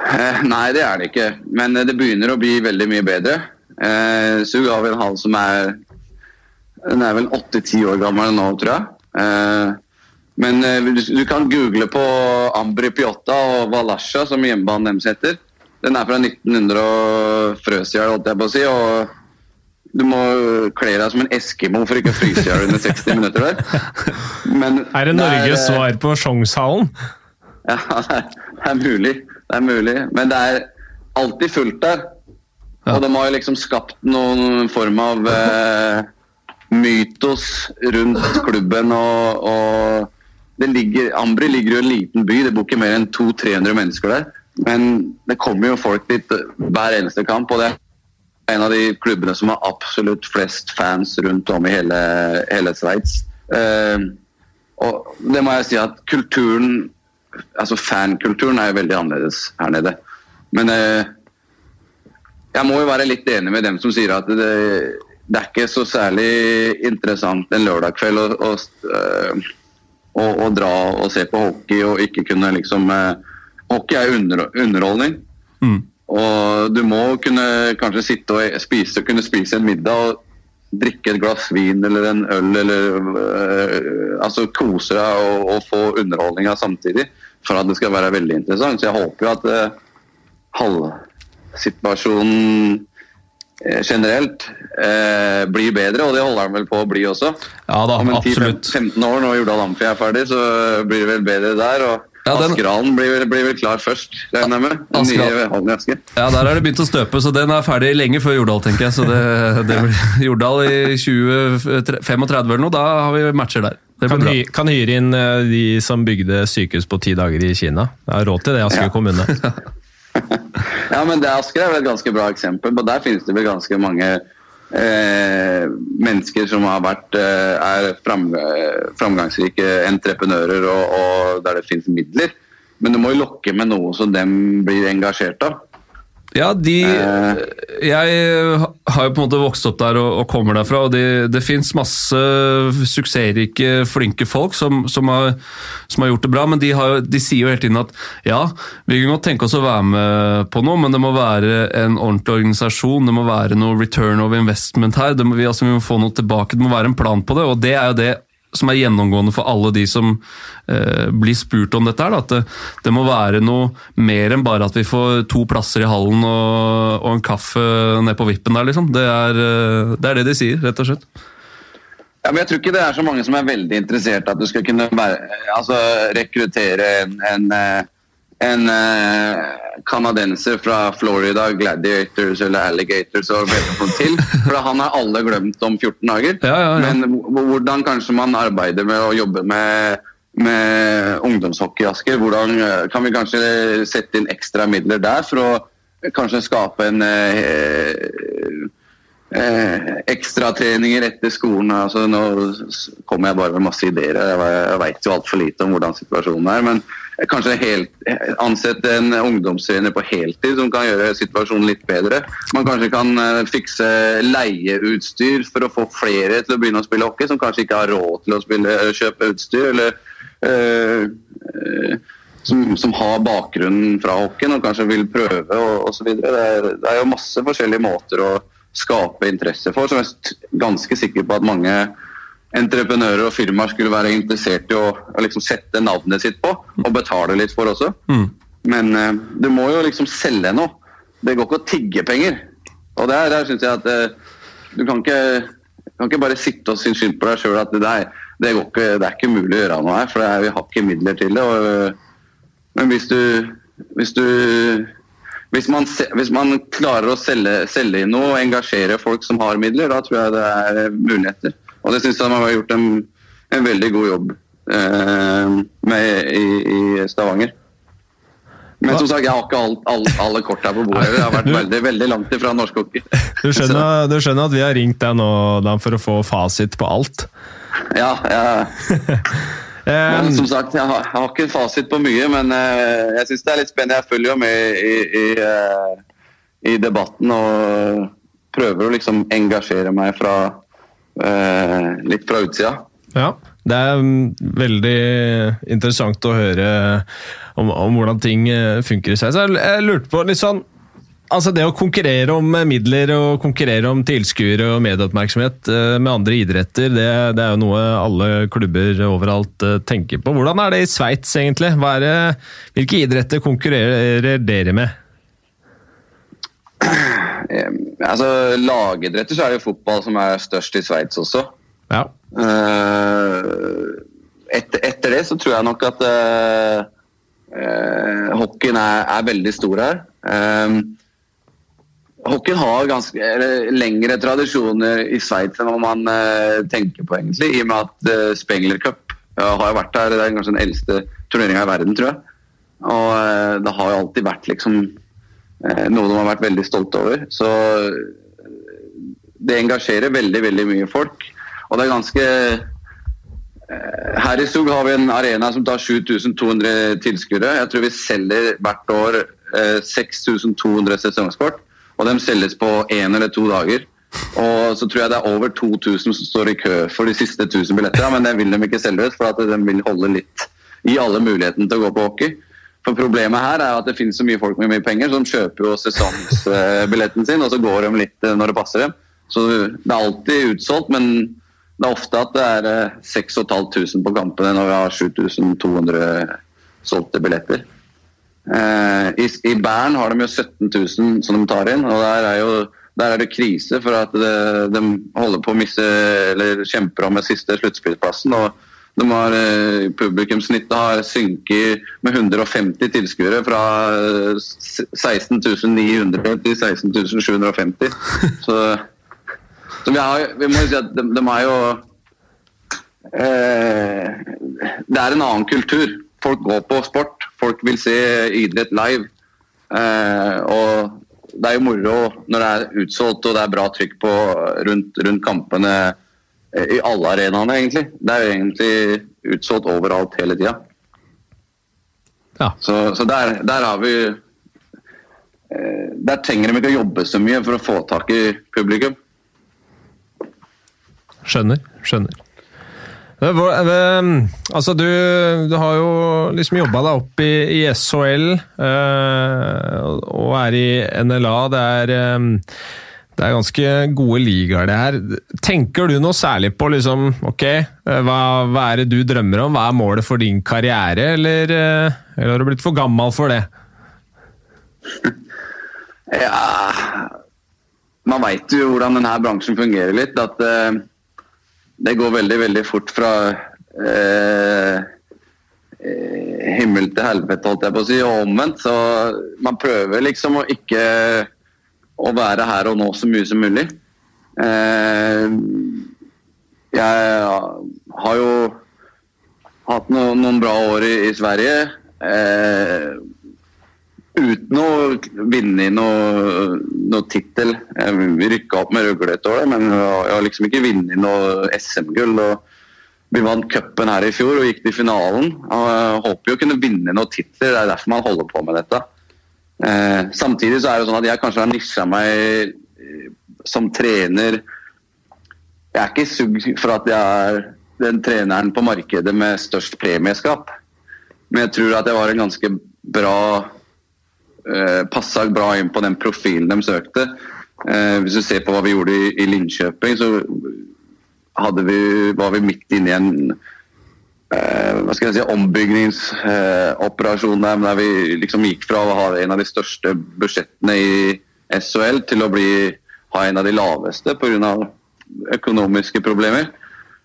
S3: Eh, nei, det er det ikke. Men eh, det begynner å bli veldig mye bedre. Eh, Sug har vi en hall som er Den er vel åtte-ti år gammel nå, tror jeg. Men du, kan google på Ambri Piotta og Valasja, som hjemmebanen deres heter. Den er fra 1900 og frøsihjel, holdt jeg på å si. og du må kle deg som en eskimo for ikke å fryse i hjel under 60 minutter der.
S1: Men er det Norges eh, svar på Sjongshallen?
S3: Ja, det er, det er, mulig. Det er mulig. Men det er alltid fullt der. Ja. Og de har jo liksom skapt noen form av eh, mytos rundt klubben. og, og det ligger, Ambri ligger jo i en liten by, det bor ikke mer enn 200-300 mennesker der. Men det kommer jo folk dit hver eneste kamp. og det er en av de klubbene som har absolutt flest fans rundt om i hele, hele Sveits. Uh, og det må jeg si at kulturen Altså fankulturen er jo veldig annerledes her nede. Men uh, jeg må jo være litt enig med dem som sier at det, det er ikke så særlig interessant en lørdag kveld å, å, uh, å, å, dra og se på hockey og ikke kunne liksom Hockey er under, underholdning. Mm. Og du må kunne kanskje sitte og spise, kunne spise en middag og drikke et glass vin eller en øl eller øh, altså kose deg og, og få underholdninga samtidig for at det skal være veldig interessant. Så jeg håper jo at øh, halvsituasjonen øh, generelt eh, blir bedre, og det holder han vel på å bli også.
S2: Ja da,
S3: Om
S2: en 10-15
S3: år, når Jordal Amfi er ferdig, så blir det vel bedre der. og ja, den... Askerhallen blir, blir, vel klar først, regner jeg med. Den nye hallen i Asker.
S2: Ja, Der er det begynt å støpe, så den er ferdig lenge før Jordal, tenker jeg. Så det, det blir Jordal i 2035 eller noe, da har vi matcher der.
S1: Kan, hy, kan, hyre inn eh, de som bygde sykehus på ti dager i Kina. Jeg har råd til det, Asker ja. kommune.
S3: ja, men det Asker er vel et ganske bra eksempel. og Der finnes det vel ganske mange Eh, mennesker som har vært, eh, er fram, framgangsrike entreprenører og, og, der det finnes midler. Men du må jo lokke med noe som dem blir engasjert av.
S2: Ja, de eh. Jeg har jo på en måte vokst opp der og, og kommer derfra, og det, det fins masse suksessrike, flinke folk som, som, har, som, har, gjort det bra, men de, har, de, sier jo hele tiden at ja, vi kan godt tenke oss å være med på noe, men det må være en ordentlig organisasjon, det må være noe return of investment her, må, vi, altså, vi må få noe tilbake, det må være en plan på det, og det er jo det som er gjennomgående for alle de som eh, blir spurt om dette. her, At det, det, må være noe mer enn bare at vi får to plasser i hallen og, og en kaffe ned på vippen der, liksom. Det er, eh, det er, det de sier, rett og slett.
S3: Ja, men Jeg tror ikke det er så mange som er veldig interessert at du skal kunne altså, rekruttere en, en eh, en canadenser uh, fra Florida, Gladiators eller Alligators og noe til. For han har alle glemt om 14 dager.
S2: Ja, ja, ja.
S3: Men hvordan kanskje man arbeider med å jobbe med, med ungdomshockey i Asker? Hvordan uh, kan vi kanskje sette inn ekstra midler der for å kanskje skape en uh, Eh, ekstratreninger etter skolen. Altså, nå kommer jeg bare med masse ideer. Jeg, jeg veit jo altfor lite om hvordan situasjonen er. Men kanskje helt, ansette en ungdomstrener på heltid som kan gjøre situasjonen litt bedre. Man kanskje kan uh, fikse leieutstyr for å få flere til å begynne å spille hockey, som kanskje ikke har råd til å spille, kjøpe utstyr. eller uh, som, som har bakgrunnen fra hockeyen og kanskje vil prøve og osv. Det, det er jo masse forskjellige måter å skape interesse for, som jeg er ganske sikker på at mange entreprenører og firmaer skulle være interessert i å, å liksom sette navnet sitt på, og betale litt for også. Men uh, du må jo liksom selge noe. Det går ikke å tigge penger. Og der, der synes jeg at uh, du kan ikke, kan ikke bare sitte og synes synd på deg sjøl at det, der, det, går ikke, det er ikke mulig å gjøre noe her, for det er, vi har ikke midler til det. Og, eh, men hvis du, hvis du hvis man, hvis man klarer å selge, selge inn noe og engasjere folk som har midler, da tror jeg det er muligheter. Og det syns jeg man har gjort en, en veldig god jobb eh, med i, i Stavanger. Men som sagt, jeg har ikke alt, alt, alle korta på bordet. Jeg har vært veldig, veldig langt ifra norsk hockey.
S1: Du skjønner, du skjønner at vi har ringt deg nå Dan, for å få fasit på alt?
S3: Ja,
S1: Eh,
S3: men som sagt, jeg har, jeg har ikke fasit på mye, men eh, jeg syns det er litt spennende. Jeg følger jo med i, i, eh, i debatten og prøver å liksom engasjere meg fra eh, litt fra utsida.
S1: Ja, det er mm, veldig interessant å høre om, om hvordan ting funker i seg. Så jeg, jeg lurte på litt sånn Altså Det å konkurrere om eh, midler og konkurrere om tilskuere og medieoppmerksomhet eh, med andre idretter, det, det er jo noe alle klubber overalt eh, tenker på. Hvordan er det i Sveits, egentlig? Det, hvilke idretter konkurrerer dere med?
S3: Altså, lagidretter så er det jo fotball som er størst i Sveits også.
S1: Ja.
S3: Etter, etter det så tror jeg nok at uh, hockeyen er, er veldig stor her. Uh, hockeyen har ganske eller, lengre tradisjoner i Sveits enn hva man eh, tenker på, egentlig. I og med at uh, Spengler Cup ja, har vært der. Det er kanskje den eldste turneringa i verden, tror jeg. Og eh, det har jo alltid vært liksom noe de har vært veldig stolte over. Så det engasjerer veldig, veldig mye folk. Og det er ganske Her i Sog har vi en arena som tar 7200 tilskuere. Jeg tror vi selger hvert år eh, 6200 sesongskort. Og de selges på én eller to dager. Og så tror jeg det er over 2000 som står i kø for de siste 1000 billetter. Men det vil de ikke selge ut, for de vil holde litt i alle muligheten til å gå på hockey. For Problemet her er at det finnes så mye folk med mye penger som kjøper jo sesongsbilletten sin, og så går de litt eh, når det passer dem. Så det er alltid utsolgt, men det er ofte at det er eh, 6500 på kampene når vi har 7200 solgte billetter. Eh, I, I Bern har de jo 17 000 som de tar inn, og der er, jo, der er det krise for at det, de holder på å miste, eller kjemper om med siste sluttspillplassen. og de har, eh, Publikumssnittet har synket med 150 tilskuere fra eh, 16 900 til 16 750. Så, så vi, har, vi må jo si at de, de er jo eh, Det er en annen kultur. Folk går på sport. Folk vil se idrett live. Eh, og det er jo moro når det er utsolgt og det er bra trykk på rundt, rundt kampene eh, i alle arenaene, egentlig. Det er jo egentlig utsolgt overalt hele tida.
S1: Ja.
S3: Så, så der, der har vi eh, Der trenger de ikke å jobbe så mye for å få tak i publikum.
S1: Skjønner. Skjønner. Eh, eh, Altså, du, du har jo liksom jobba deg opp i, i SHL øh, og er i NLA. Det er, øh, det er ganske gode ligaer, det her. Tenker du noe særlig på liksom, ok, eh, hva, hva er det du drømmer om? Hva er målet for din karriere, eller, eh, eller har du blitt for gammel for det?
S3: Ja Man veit jo hvordan denne bransjen fungerer litt. At eh, det går veldig, veldig fort fra eh, eh, himmel til helvete, holdt jeg på å si, og omvendt. Så man prøver liksom å ikke å være her og nå så mye som mulig. Eh, jeg har jo hatt noen, noen bra år i, i Sverige. Eh, uten å vinne i noe, noe tittel. Eh, Vi rykka opp med Røgle et år, men jeg har liksom ikke vunnet noe SM-gull. Vi vant cupen her i fjor og gikk til finalen. Jeg håper jo å kunne vinne noen titler, det er derfor man holder på med dette. Eh, samtidig så er det sånn at jeg kanskje har nisja meg eh, som trener. Jeg er ikke sugd for at jeg er den treneren på markedet med størst premieskap. Men jeg tror at jeg var en ganske bra eh, Passa bra inn på den profilen de søkte. Eh, hvis du ser på hva vi gjorde i, Linköping, så vi, var vi midt inne i en eh, hva skal jeg si, ombygningsoperasjon der, der vi liksom gikk fra å ha en av de største budsjettene i SHL til å bli, ha en av de laveste pga. økonomiske problemer.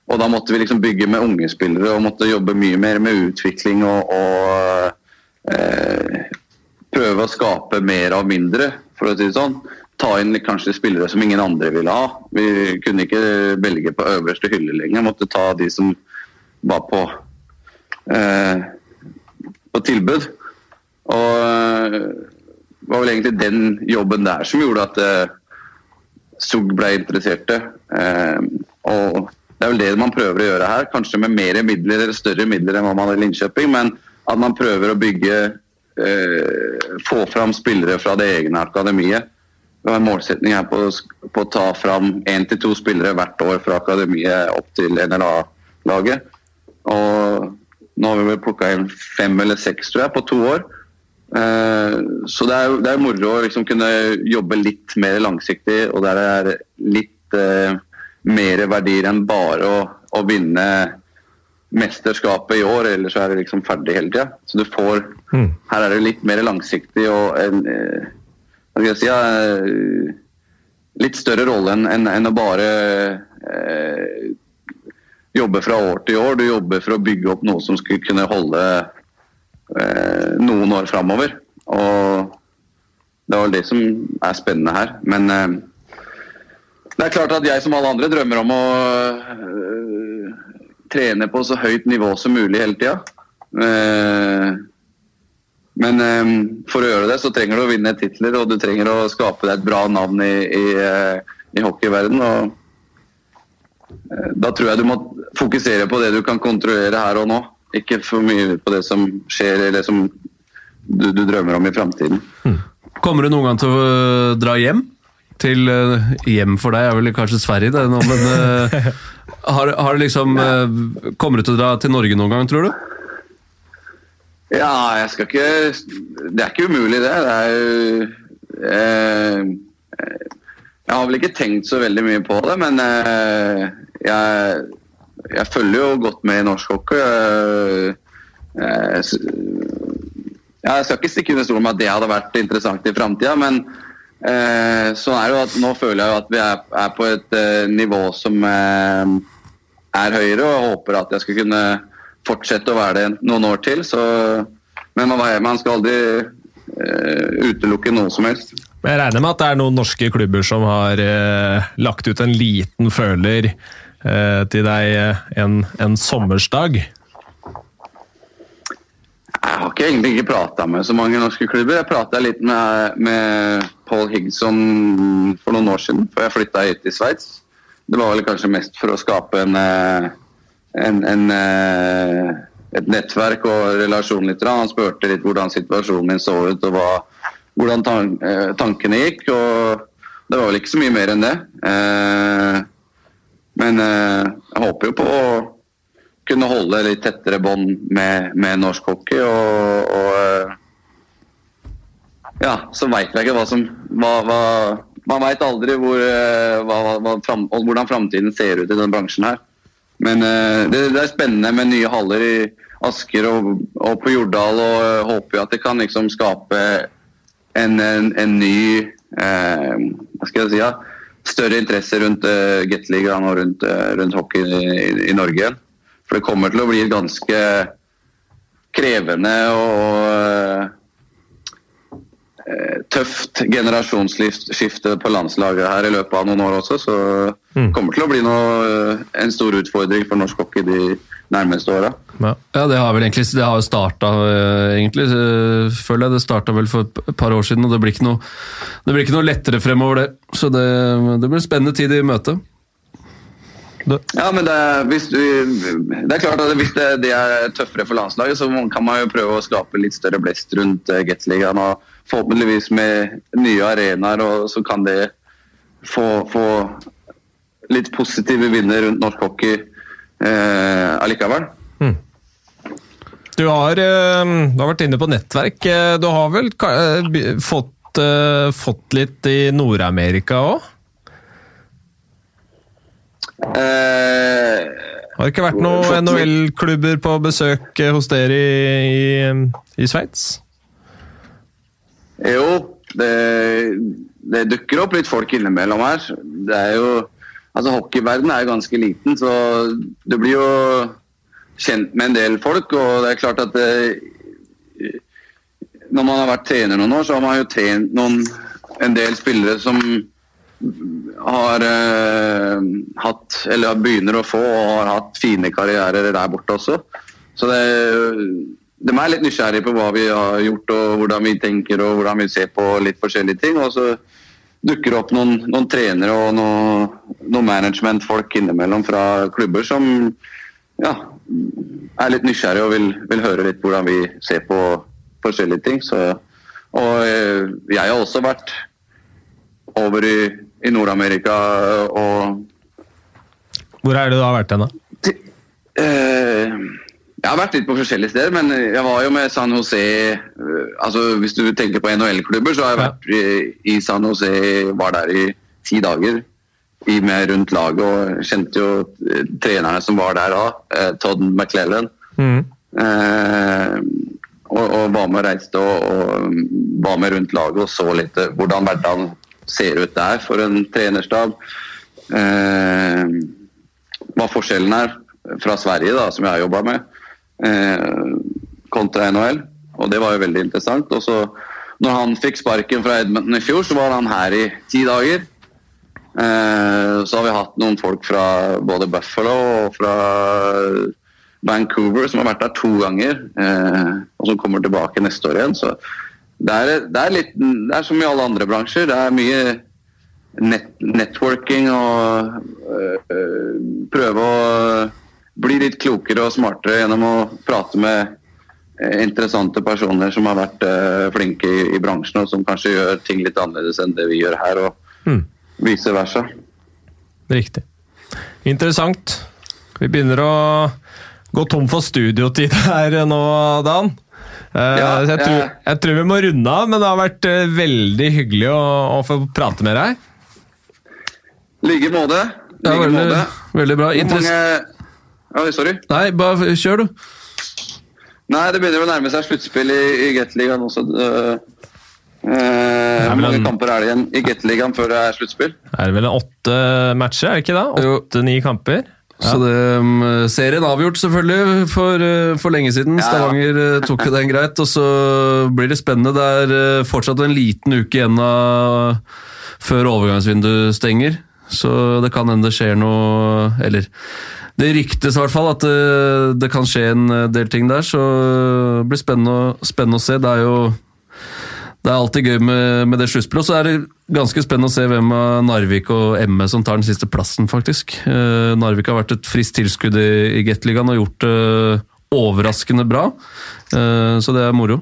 S3: Og da måtte vi liksom bygge med unge spillere og måtte jobbe mye mer med utvikling og, og eh, prøve å skape mer av mindre, for å si det sånn. Ta inn kanskje spillere som ingen andre ville ha. Vi kunne ikke velge på øverste hylle lenger. Måtte ta de som var på, eh, på tilbud. Og eh, det var vel egentlig den jobben der som gjorde at eh, Sug ble interesserte. Eh, og det er vel det man prøver å gjøre her, kanskje med mer midler eller større midler enn hva man har i Linköping, men at man prøver å bygge eh, Få fram spillere fra det egne akademiet. Vi har en målsetning på, på å ta fram én til to spillere hvert år fra akademiet opp til NLA-laget. Og nå har vi vel plukka inn fem eller seks, tror jeg, på to år. Eh, så det er, det er moro å liksom kunne jobbe litt mer langsiktig, og der er litt eh, mer verdier enn bare å, å, vinne mesterskapet i år, ellers er det liksom ferdig hele tida. Så du får mm. Her er det litt mer langsiktig og en eh, Hva skal jeg si eh, Litt større rolle enn en, en å bare eh, jobbe fra år til år. Du jobber for å bygge opp noe som skulle kunne holde eh, noen år framover. Og det er vel det som er spennende her. Men eh, det er klart at jeg som alle andre drømmer om å øh, trene på så høyt nivå som mulig hele tida. Uh, men um, for å gjøre det, så trenger du å vinne titler, og du trenger å skape deg et bra navn i, i, uh, i hockeyverdenen. Og da tror jeg du må fokusere på det du kan kontrollere her og nå. Ikke for mye på det som skjer, eller som du, du drømmer om i framtiden.
S2: Hmm. Kommer du noen gang til å dra hjem? til hjem for deg er vel kanskje Sverige, det nå, men uh, har, det liksom ja. Kommer du til å dra til Norge noen gang, tror du?
S3: Ja, jeg skal ikke Det er ikke umulig, det. Det er jo Jeg har vel ikke tenkt så veldig mye på det, men jeg, jeg følger jo godt med i norsk hockey. Jeg, jeg skal ikke stikke under stolen med at det hadde vært interessant i framtida, men Eh, sånn er det jo at nå føler jeg jo at vi er, er på et eh, nivå som eh, er høyere, og jeg håper at jeg skal kunne fortsette å være det noen år til. Så, men man, man skal aldri uh, utelukke noe som helst.
S1: Jeg regner med at det er noen norske klubber som har uh, lagt ut en liten føler uh, til deg en, en sommersdag?
S3: Jeg har ikke egentlig ikke prata med så mange norske klubber. Jeg prata litt med, med Paul Higson for noen år siden, før jeg flytta hit til Sveits. Det var vel kanskje mest for å skape en, eh, en, en, eh, et nettverk og relasjon litt. Han spurte litt hvordan situasjonen min så ut og hva, hvordan eh, tankene gikk. og Det var vel ikke så mye mer enn det. Men jeg håper jo på å kunne holde litt tettere bånd med, med, norsk hockey. og, og ja, så veit jeg ikke hva som hva, hva, Man veit aldri hvor, hva, hva, fram, hvordan framtiden ser ut i denne bransjen her. Men uh, det, det, er spennende med nye haller i Asker og, og på Jordal, og uh, håper at det kan liksom skape en, en, en ny uh, Hva skal jeg si? Ja, større interesse rundt uh, Gateligaen og rundt, rundt hockey i, i, Norge. For det kommer til å bli ganske krevende og Eh, tøft generasjonsskifte på landslaget her i løpet av noen år også. Så det kommer til å bli noe, eh, en stor utfordring for norsk hockey de nærmeste åra.
S2: Ja. ja. det har vel egentlig det har starta, eh, egentlig. Føler jeg det starta vel for et par år siden, og det blir ikke noe, blir ikke noe lettere fremover, det. Så det, det blir en spennende tid i møte.
S3: Ja, men det, hvis du, det er klart at hvis det, det, er tøffere for landslaget, så kan man jo prøve å skape litt større blest rundt Gateligaen. og forhåpentligvis med nye arenaer, og så kan det få, få litt positive vinner rundt norsk hockey eh, allikevel. Mm.
S1: Du har, eh, du har vært inne på nettverk. Eh, du har vel fått, eh, fått litt i Nord-Amerika òg?
S3: Eh,
S1: Har det ikke vært noen NHL-klubber på besøk hos dere i, i, i Sveits?
S3: Jo, det, det dukker opp litt folk innimellom her. Det er jo Altså, hockeyverdenen er jo ganske liten, så du blir jo kjent med en del folk. Og det er klart at det, når man har vært trener noen år, så har man jo trent noen, en del spillere som har eh, hatt, eller begynner å få og har hatt fine karrierer der borte også. Så det, de er litt nysgjerrige på hva vi har gjort og hvordan vi tenker og hvordan vi ser på litt forskjellige ting. Og så dukker det opp noen, noen trenere og noen, noen managementfolk innimellom fra klubber som ja, er litt nysgjerrige og vil, vil høre litt hvordan vi ser på forskjellige ting. Så, og eh, jeg har også vært over i, i Nord-Amerika og
S1: Hvor er det du har vært hen, da?
S3: Til, eh, jeg har vært litt på forskjellige steder, men jeg var jo med San Jose eh, altså Hvis du tenker på NHL-klubber, så har jeg vært i, i San Jose, var der i ti dager i, med rundt laget og kjente jo eh, trenerne som var der da, eh, Todd McClellan.
S1: Mm.
S3: Eh, og, og var med og reiste og, og var med rundt laget og så litt hvordan hverdagen ser ut der for en trenerstab. Eh, hva forskjellen er fra Sverige, da, som jeg har jobba med, kontra NHL. Og det var jo veldig interessant. Og så når han fikk sparken fra Edmonton i fjor, så var han her i ti dager. Eh, så har vi hatt noen folk fra både Buffalo og fra Vancouver som har vært der to ganger, eh, og som kommer tilbake neste år igjen. Så det er, det er litt Det er som i alle andre bransjer. Det er mye net, networking og prøve å bli litt klokere og smartere gjennom å prate med eh, interessante personer som har vært øh, flinke i, i bransjen, og som kanskje gjør ting litt annerledes enn det vi gjør her, og
S1: Mm.
S3: vice versa.
S1: Riktig. Interessant. Vi begynner å gå tom for studiotid her nå, Dan. Eh,
S3: Ja,
S1: jeg, tror,
S3: jeg-
S1: jeg tror vi må runde av, men det har vært eh, veldig hyggelig å, å få prate med deg.
S3: I like måte.
S2: Ja,
S3: Like
S2: veldig,
S3: måte.
S2: veldig bra.
S3: Hvor mange Oi, sorry.
S2: Nei, bare kjør, du.
S3: Nei, det begynner å nærme seg sluttspill i, i Gateligaen også. Hvor
S1: vel
S3: mange
S1: en-
S3: kamper er det igjen i Gateligaen før det er sluttspill?
S1: Er det vel åtte matcher, er det ikke det? Åtte-ni kamper?
S2: Så det, um, serien avgjort selvfølgelig for, uh, for lenge siden.
S3: Ja, ja.
S2: Stavanger uh, tok jo den greit, og så blir det spennende. Det er uh, fortsatt en liten uke igjen av før overgangsvinduet stenger, så det kan hende det skjer noe Eller det ryktes i hvert fall at det, det kan skje en uh, del ting der, så det blir spennende, spennende å se. Det er jo det er alltid gøy med, med det sluttspillet. Og så er det ganske spennende å se hvem av Narvik og Emme som tar den siste plassen, faktisk. Uh, Narvik har vært et friskt tilskudd i, i Gateligaen og gjort det overraskende bra. uh, så det er moro.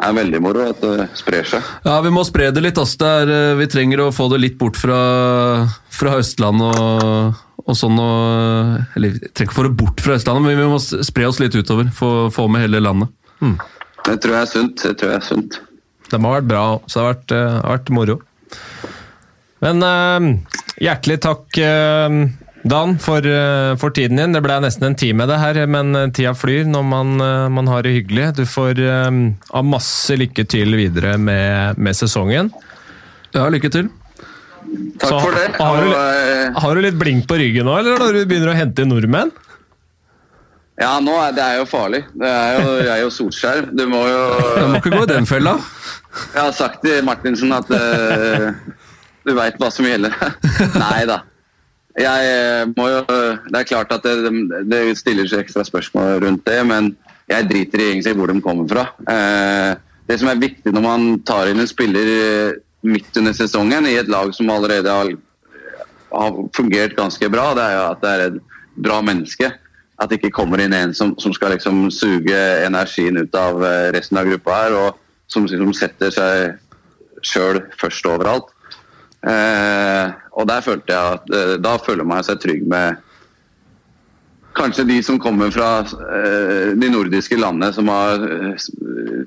S3: Det er veldig moro at det sprer seg.
S2: Ja, vi må spre det litt. Altså. Det er, eh, vi trenger å få det litt bort fra, fra Østlandet og, og sånn. Og, eller vi trenger ikke få det bort fra Østlandet, men vi må spre oss litt utover. Få, få med hele landet.
S3: Det tror jeg er sunt. Det tror jeg er sunt.
S1: De har vært bra, så det har vært, har vært moro. Men uh, hjertelig takk, eh, Dan, for, eh, for tiden din. Det ble nesten en time det her, men eh, tida flyr når man, eh, man har det hyggelig. Du får ha masse lykke til videre med, med sesongen.
S2: Ja, lykke til.
S3: Takk
S1: Så
S3: for det.
S1: har du- Har du litt blink på ryggen nå, eller når du begynner å hente inn nordmenn?
S3: ja, nå er det er jo farlig. Det er jo, jeg er jo Solskjær. Du må jo
S2: Jeg må ikke gå i den fella.
S3: Jeg har sagt til Martinsen at uh, du veit hva som gjelder. Nei da. Jeg eh, må jo Det er klart at det, det stiller seg ekstra spørsmål rundt det, men jeg driter i egentlig hvor de kommer fra. Eh, det som er viktig når man tar inn en spiller eh, midt under sesongen i et lag som allerede har, har fungert ganske bra, det er jo at det er et bra menneske. At det ikke kommer inn en som, som skal liksom suge energien ut av resten av gruppa her, og som, som setter seg sjøl først overalt. Eh, og der følte jeg at eh, da føler man seg trygg med kanskje de som kommer fra eh, de nordiske landene, som har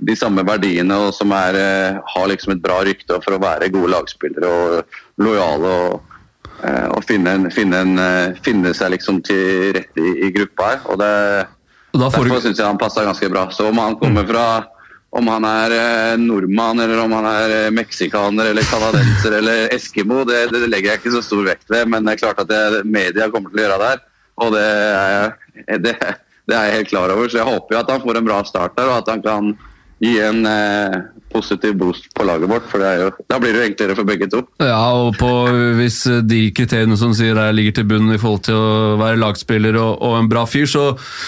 S3: de samme verdiene og som er, har liksom et bra rykte for å være gode lagspillere og lojale. og, og finne, en, finne, en, finne seg liksom til rette i, i gruppa her. og det Derfor syns jeg han passa ganske bra. Så om han kommer fra om han er eh, nordmann, eller om han er eh, meksikaner eller canadenser eller eskimo, det, det legger jeg ikke så stor vekt ved. Men det er klart at det, media kommer til å gjøre det her, og det er, jeg- det, det er jeg helt klar over. Så jeg håper jo at han får en bra start der, og at han kan gi en eh, positiv boost på laget vårt. For det er jo, da blir det jo enklere for begge to.
S2: ja, og på, hvis de kriteriene som sier der ligger til bunn i forhold til å være lagspiller og, og en bra fyr, så,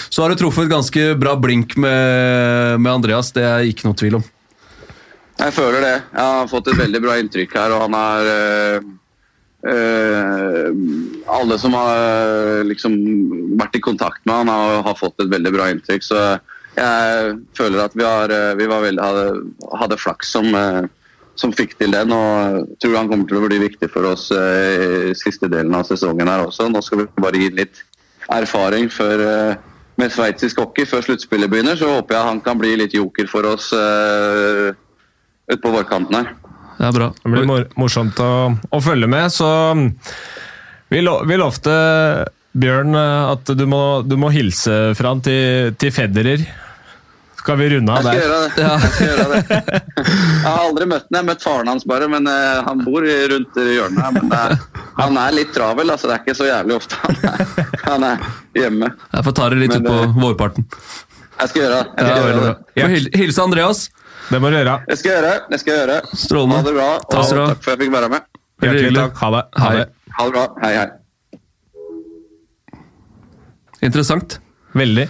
S2: så har du truffet et ganske bra blink med, med Andreas. Det er ikke noe tvil om.
S3: Jeg føler det. Jeg har fått et veldig bra inntrykk her, og han har øh, øh, Alle som har liksom vært i kontakt med han har, har fått et veldig bra inntrykk. Så jeg føler at vi, har, øh, vi var veldig, hadde, hadde flaks som, øh, som fikk til den. Og tror han kommer til å bli viktig for oss øh, i siste delen av sesongen her også. Nå skal vi bare gi litt erfaring før med sveitsisk hockey før sluttspillet begynner. Så håper jeg han kan bli litt joker for oss. øh, ut på vårkanten her.
S2: Det er bra.
S1: Det blir mor morsomt å, å følge med, så vi, lo vi lovte Bjørn eh, at du må, du må hilse fra han til, til Federer. Skal vi runde av
S3: Jeg skal gjøre det. Jeg, skal gjøre det. jeg har aldri møtt ham, jeg har møtt faren hans bare, men eh, han bor rundt hjørnet her. Men er, han er litt travel, altså. Det er ikke så jævlig ofte han er, han er hjemme.
S2: Jeg får ta det litt
S3: utpå
S2: ut på
S3: eh,
S2: vårparten.
S3: Jeg skal gjøre det. Jeg skal,
S2: ja,
S3: gjøre det.
S2: Hil- Hilse Andreas.
S1: Det må du gjøre.
S3: Jeg skal gjøre det. Jeg skal gjøre.
S2: Strålende.
S3: Ha det bra, og
S2: skal
S3: takk for at jeg fikk være med.
S1: Hjertelig takk. Ha det. Ha
S2: Hei.
S1: det.
S3: Ha det bra. Hei, hei.
S2: Interessant.
S1: Veldig.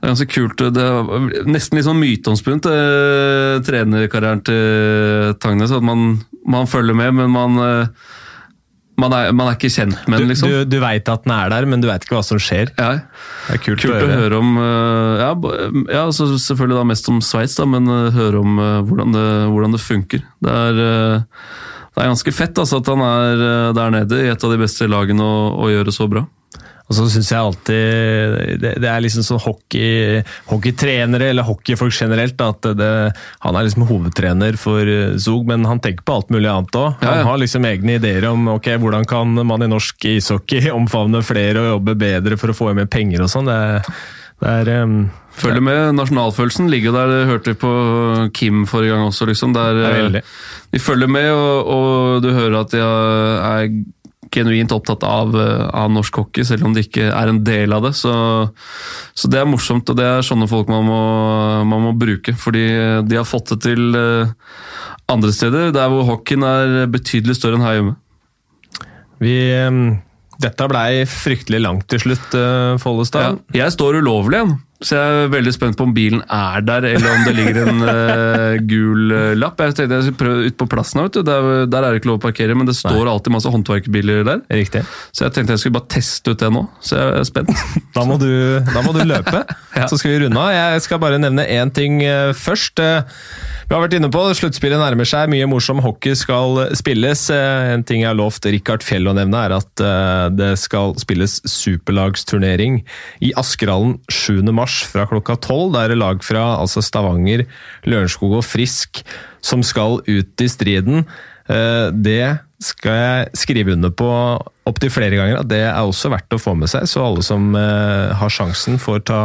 S2: Det er ganske kult. Det er nesten litt sånn myteomspunnet, eh, trenerkarrieren til Tangnes. At man, man følger med, men man, eh, man, er, man er ikke kjent med den, liksom.
S1: du, du veit at den er der, men du veit ikke hva som skjer.
S2: Ja,
S1: Det er kult,
S2: kult
S1: å
S2: å
S1: høre.
S2: høre om eh, Ja, ja altså selvfølgelig da mest om Sveits, men eh, høre om hvordan, det, hvordan det funker. Det er, det er ganske fett altså, at han er der nede i et av de beste lagene å, og gjør det så bra.
S1: Og så syns jeg alltid det, det er liksom sånn hockey, hockeytrenere, eller hockeyfolk generelt, da, at det, han er liksom hovedtrener for eh, Zug, men han tenker på alt mulig annet òg. Han har liksom egne ideer om ok, hvordan kan man i norsk ishockey omfavne flere og jobbe bedre for å få mer penger og sånn. Det, det er um,
S2: Følger med. Nasjonalfølelsen ligger der, det hørte vi på Kim forrige gang også. liksom. Der,
S1: er
S2: eh, de følger med, og, og du hører at de er genuint opptatt av, eh, av norsk hockey, selv om de ikke er en del av det. Så, så det er morsomt, og det er sånne folk man må, man må bruke. Fordi de har fått det til eh, andre steder, der hvor hockeyen er betydelig større enn her hjemme.
S1: Vi um, Dette blei fryktelig langt til slutt, Follestad.
S2: Ja, jeg står ulovlig igjen, så jeg er veldig spent på om bilen er der, eller om det ligger en uh, gul uh, lapp. Jeg tenkte jeg skulle prøve ut på plassen, vet du. Der, der er det ikke lov å parkere, men det står alltid masse håndverkerbiler der.
S1: Riktig.
S2: Så jeg tenkte jeg skulle bare teste ut det nå, så jeg er spent.
S1: Da må du, da må du løpe,
S2: Ja.
S1: så skal vi runde av. Jeg skal bare nevne én ting eh, først. Vi har vært inne på sluttspillet nærmer seg. Mye morsom hockey skal spilles. En ting jeg har lovt Rikard Fjell å nevne, er at det skal spilles superlagsturnering i Askerhallen 7. mars fra klokka tolv. Da er det lag fra altså Stavanger, Lørenskog og Frisk som skal ut i striden. Eh, Det skal jeg skrive under på opptil flere ganger. Det er også verdt å få med seg, så alle som eh, har sjansen får ta,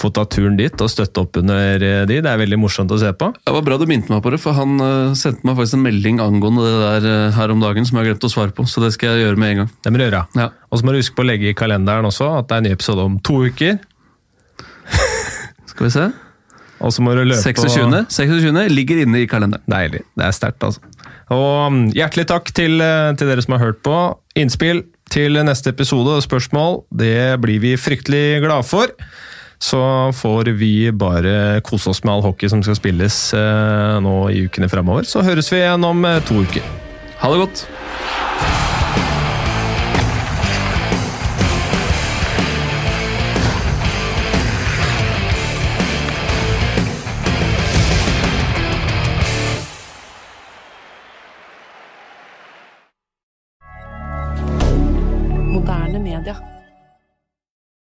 S1: får ta turen dit og støtte opp under eh, de. Det er veldig morsomt å se på.
S2: Det var bra du minte meg på det, for han sendte meg faktisk en melding angående det der her om dagen som jeg har glemt å svare på, så det skal jeg gjøre med en gang.
S1: Det må du gjøre.
S2: Ja.
S1: Og så må du huske på å legge i kalenderen også at det er en ny episode om to uker.
S2: Skal vi se.
S1: Og så må du løpe
S2: 26. 26. ligger inne i kalenderen.
S1: Deilig. Det er sterkt, altså. Og mm, hjertelig takk til, eh, til dere som har hørt på. Innspill til neste episode og spørsmål, det blir vi fryktelig glade for. Så får vi bare kose oss med all hockey som skal spilles eh, nå i ukene framover. Så høres vi igjen om eh, to uker.
S2: Ha det godt!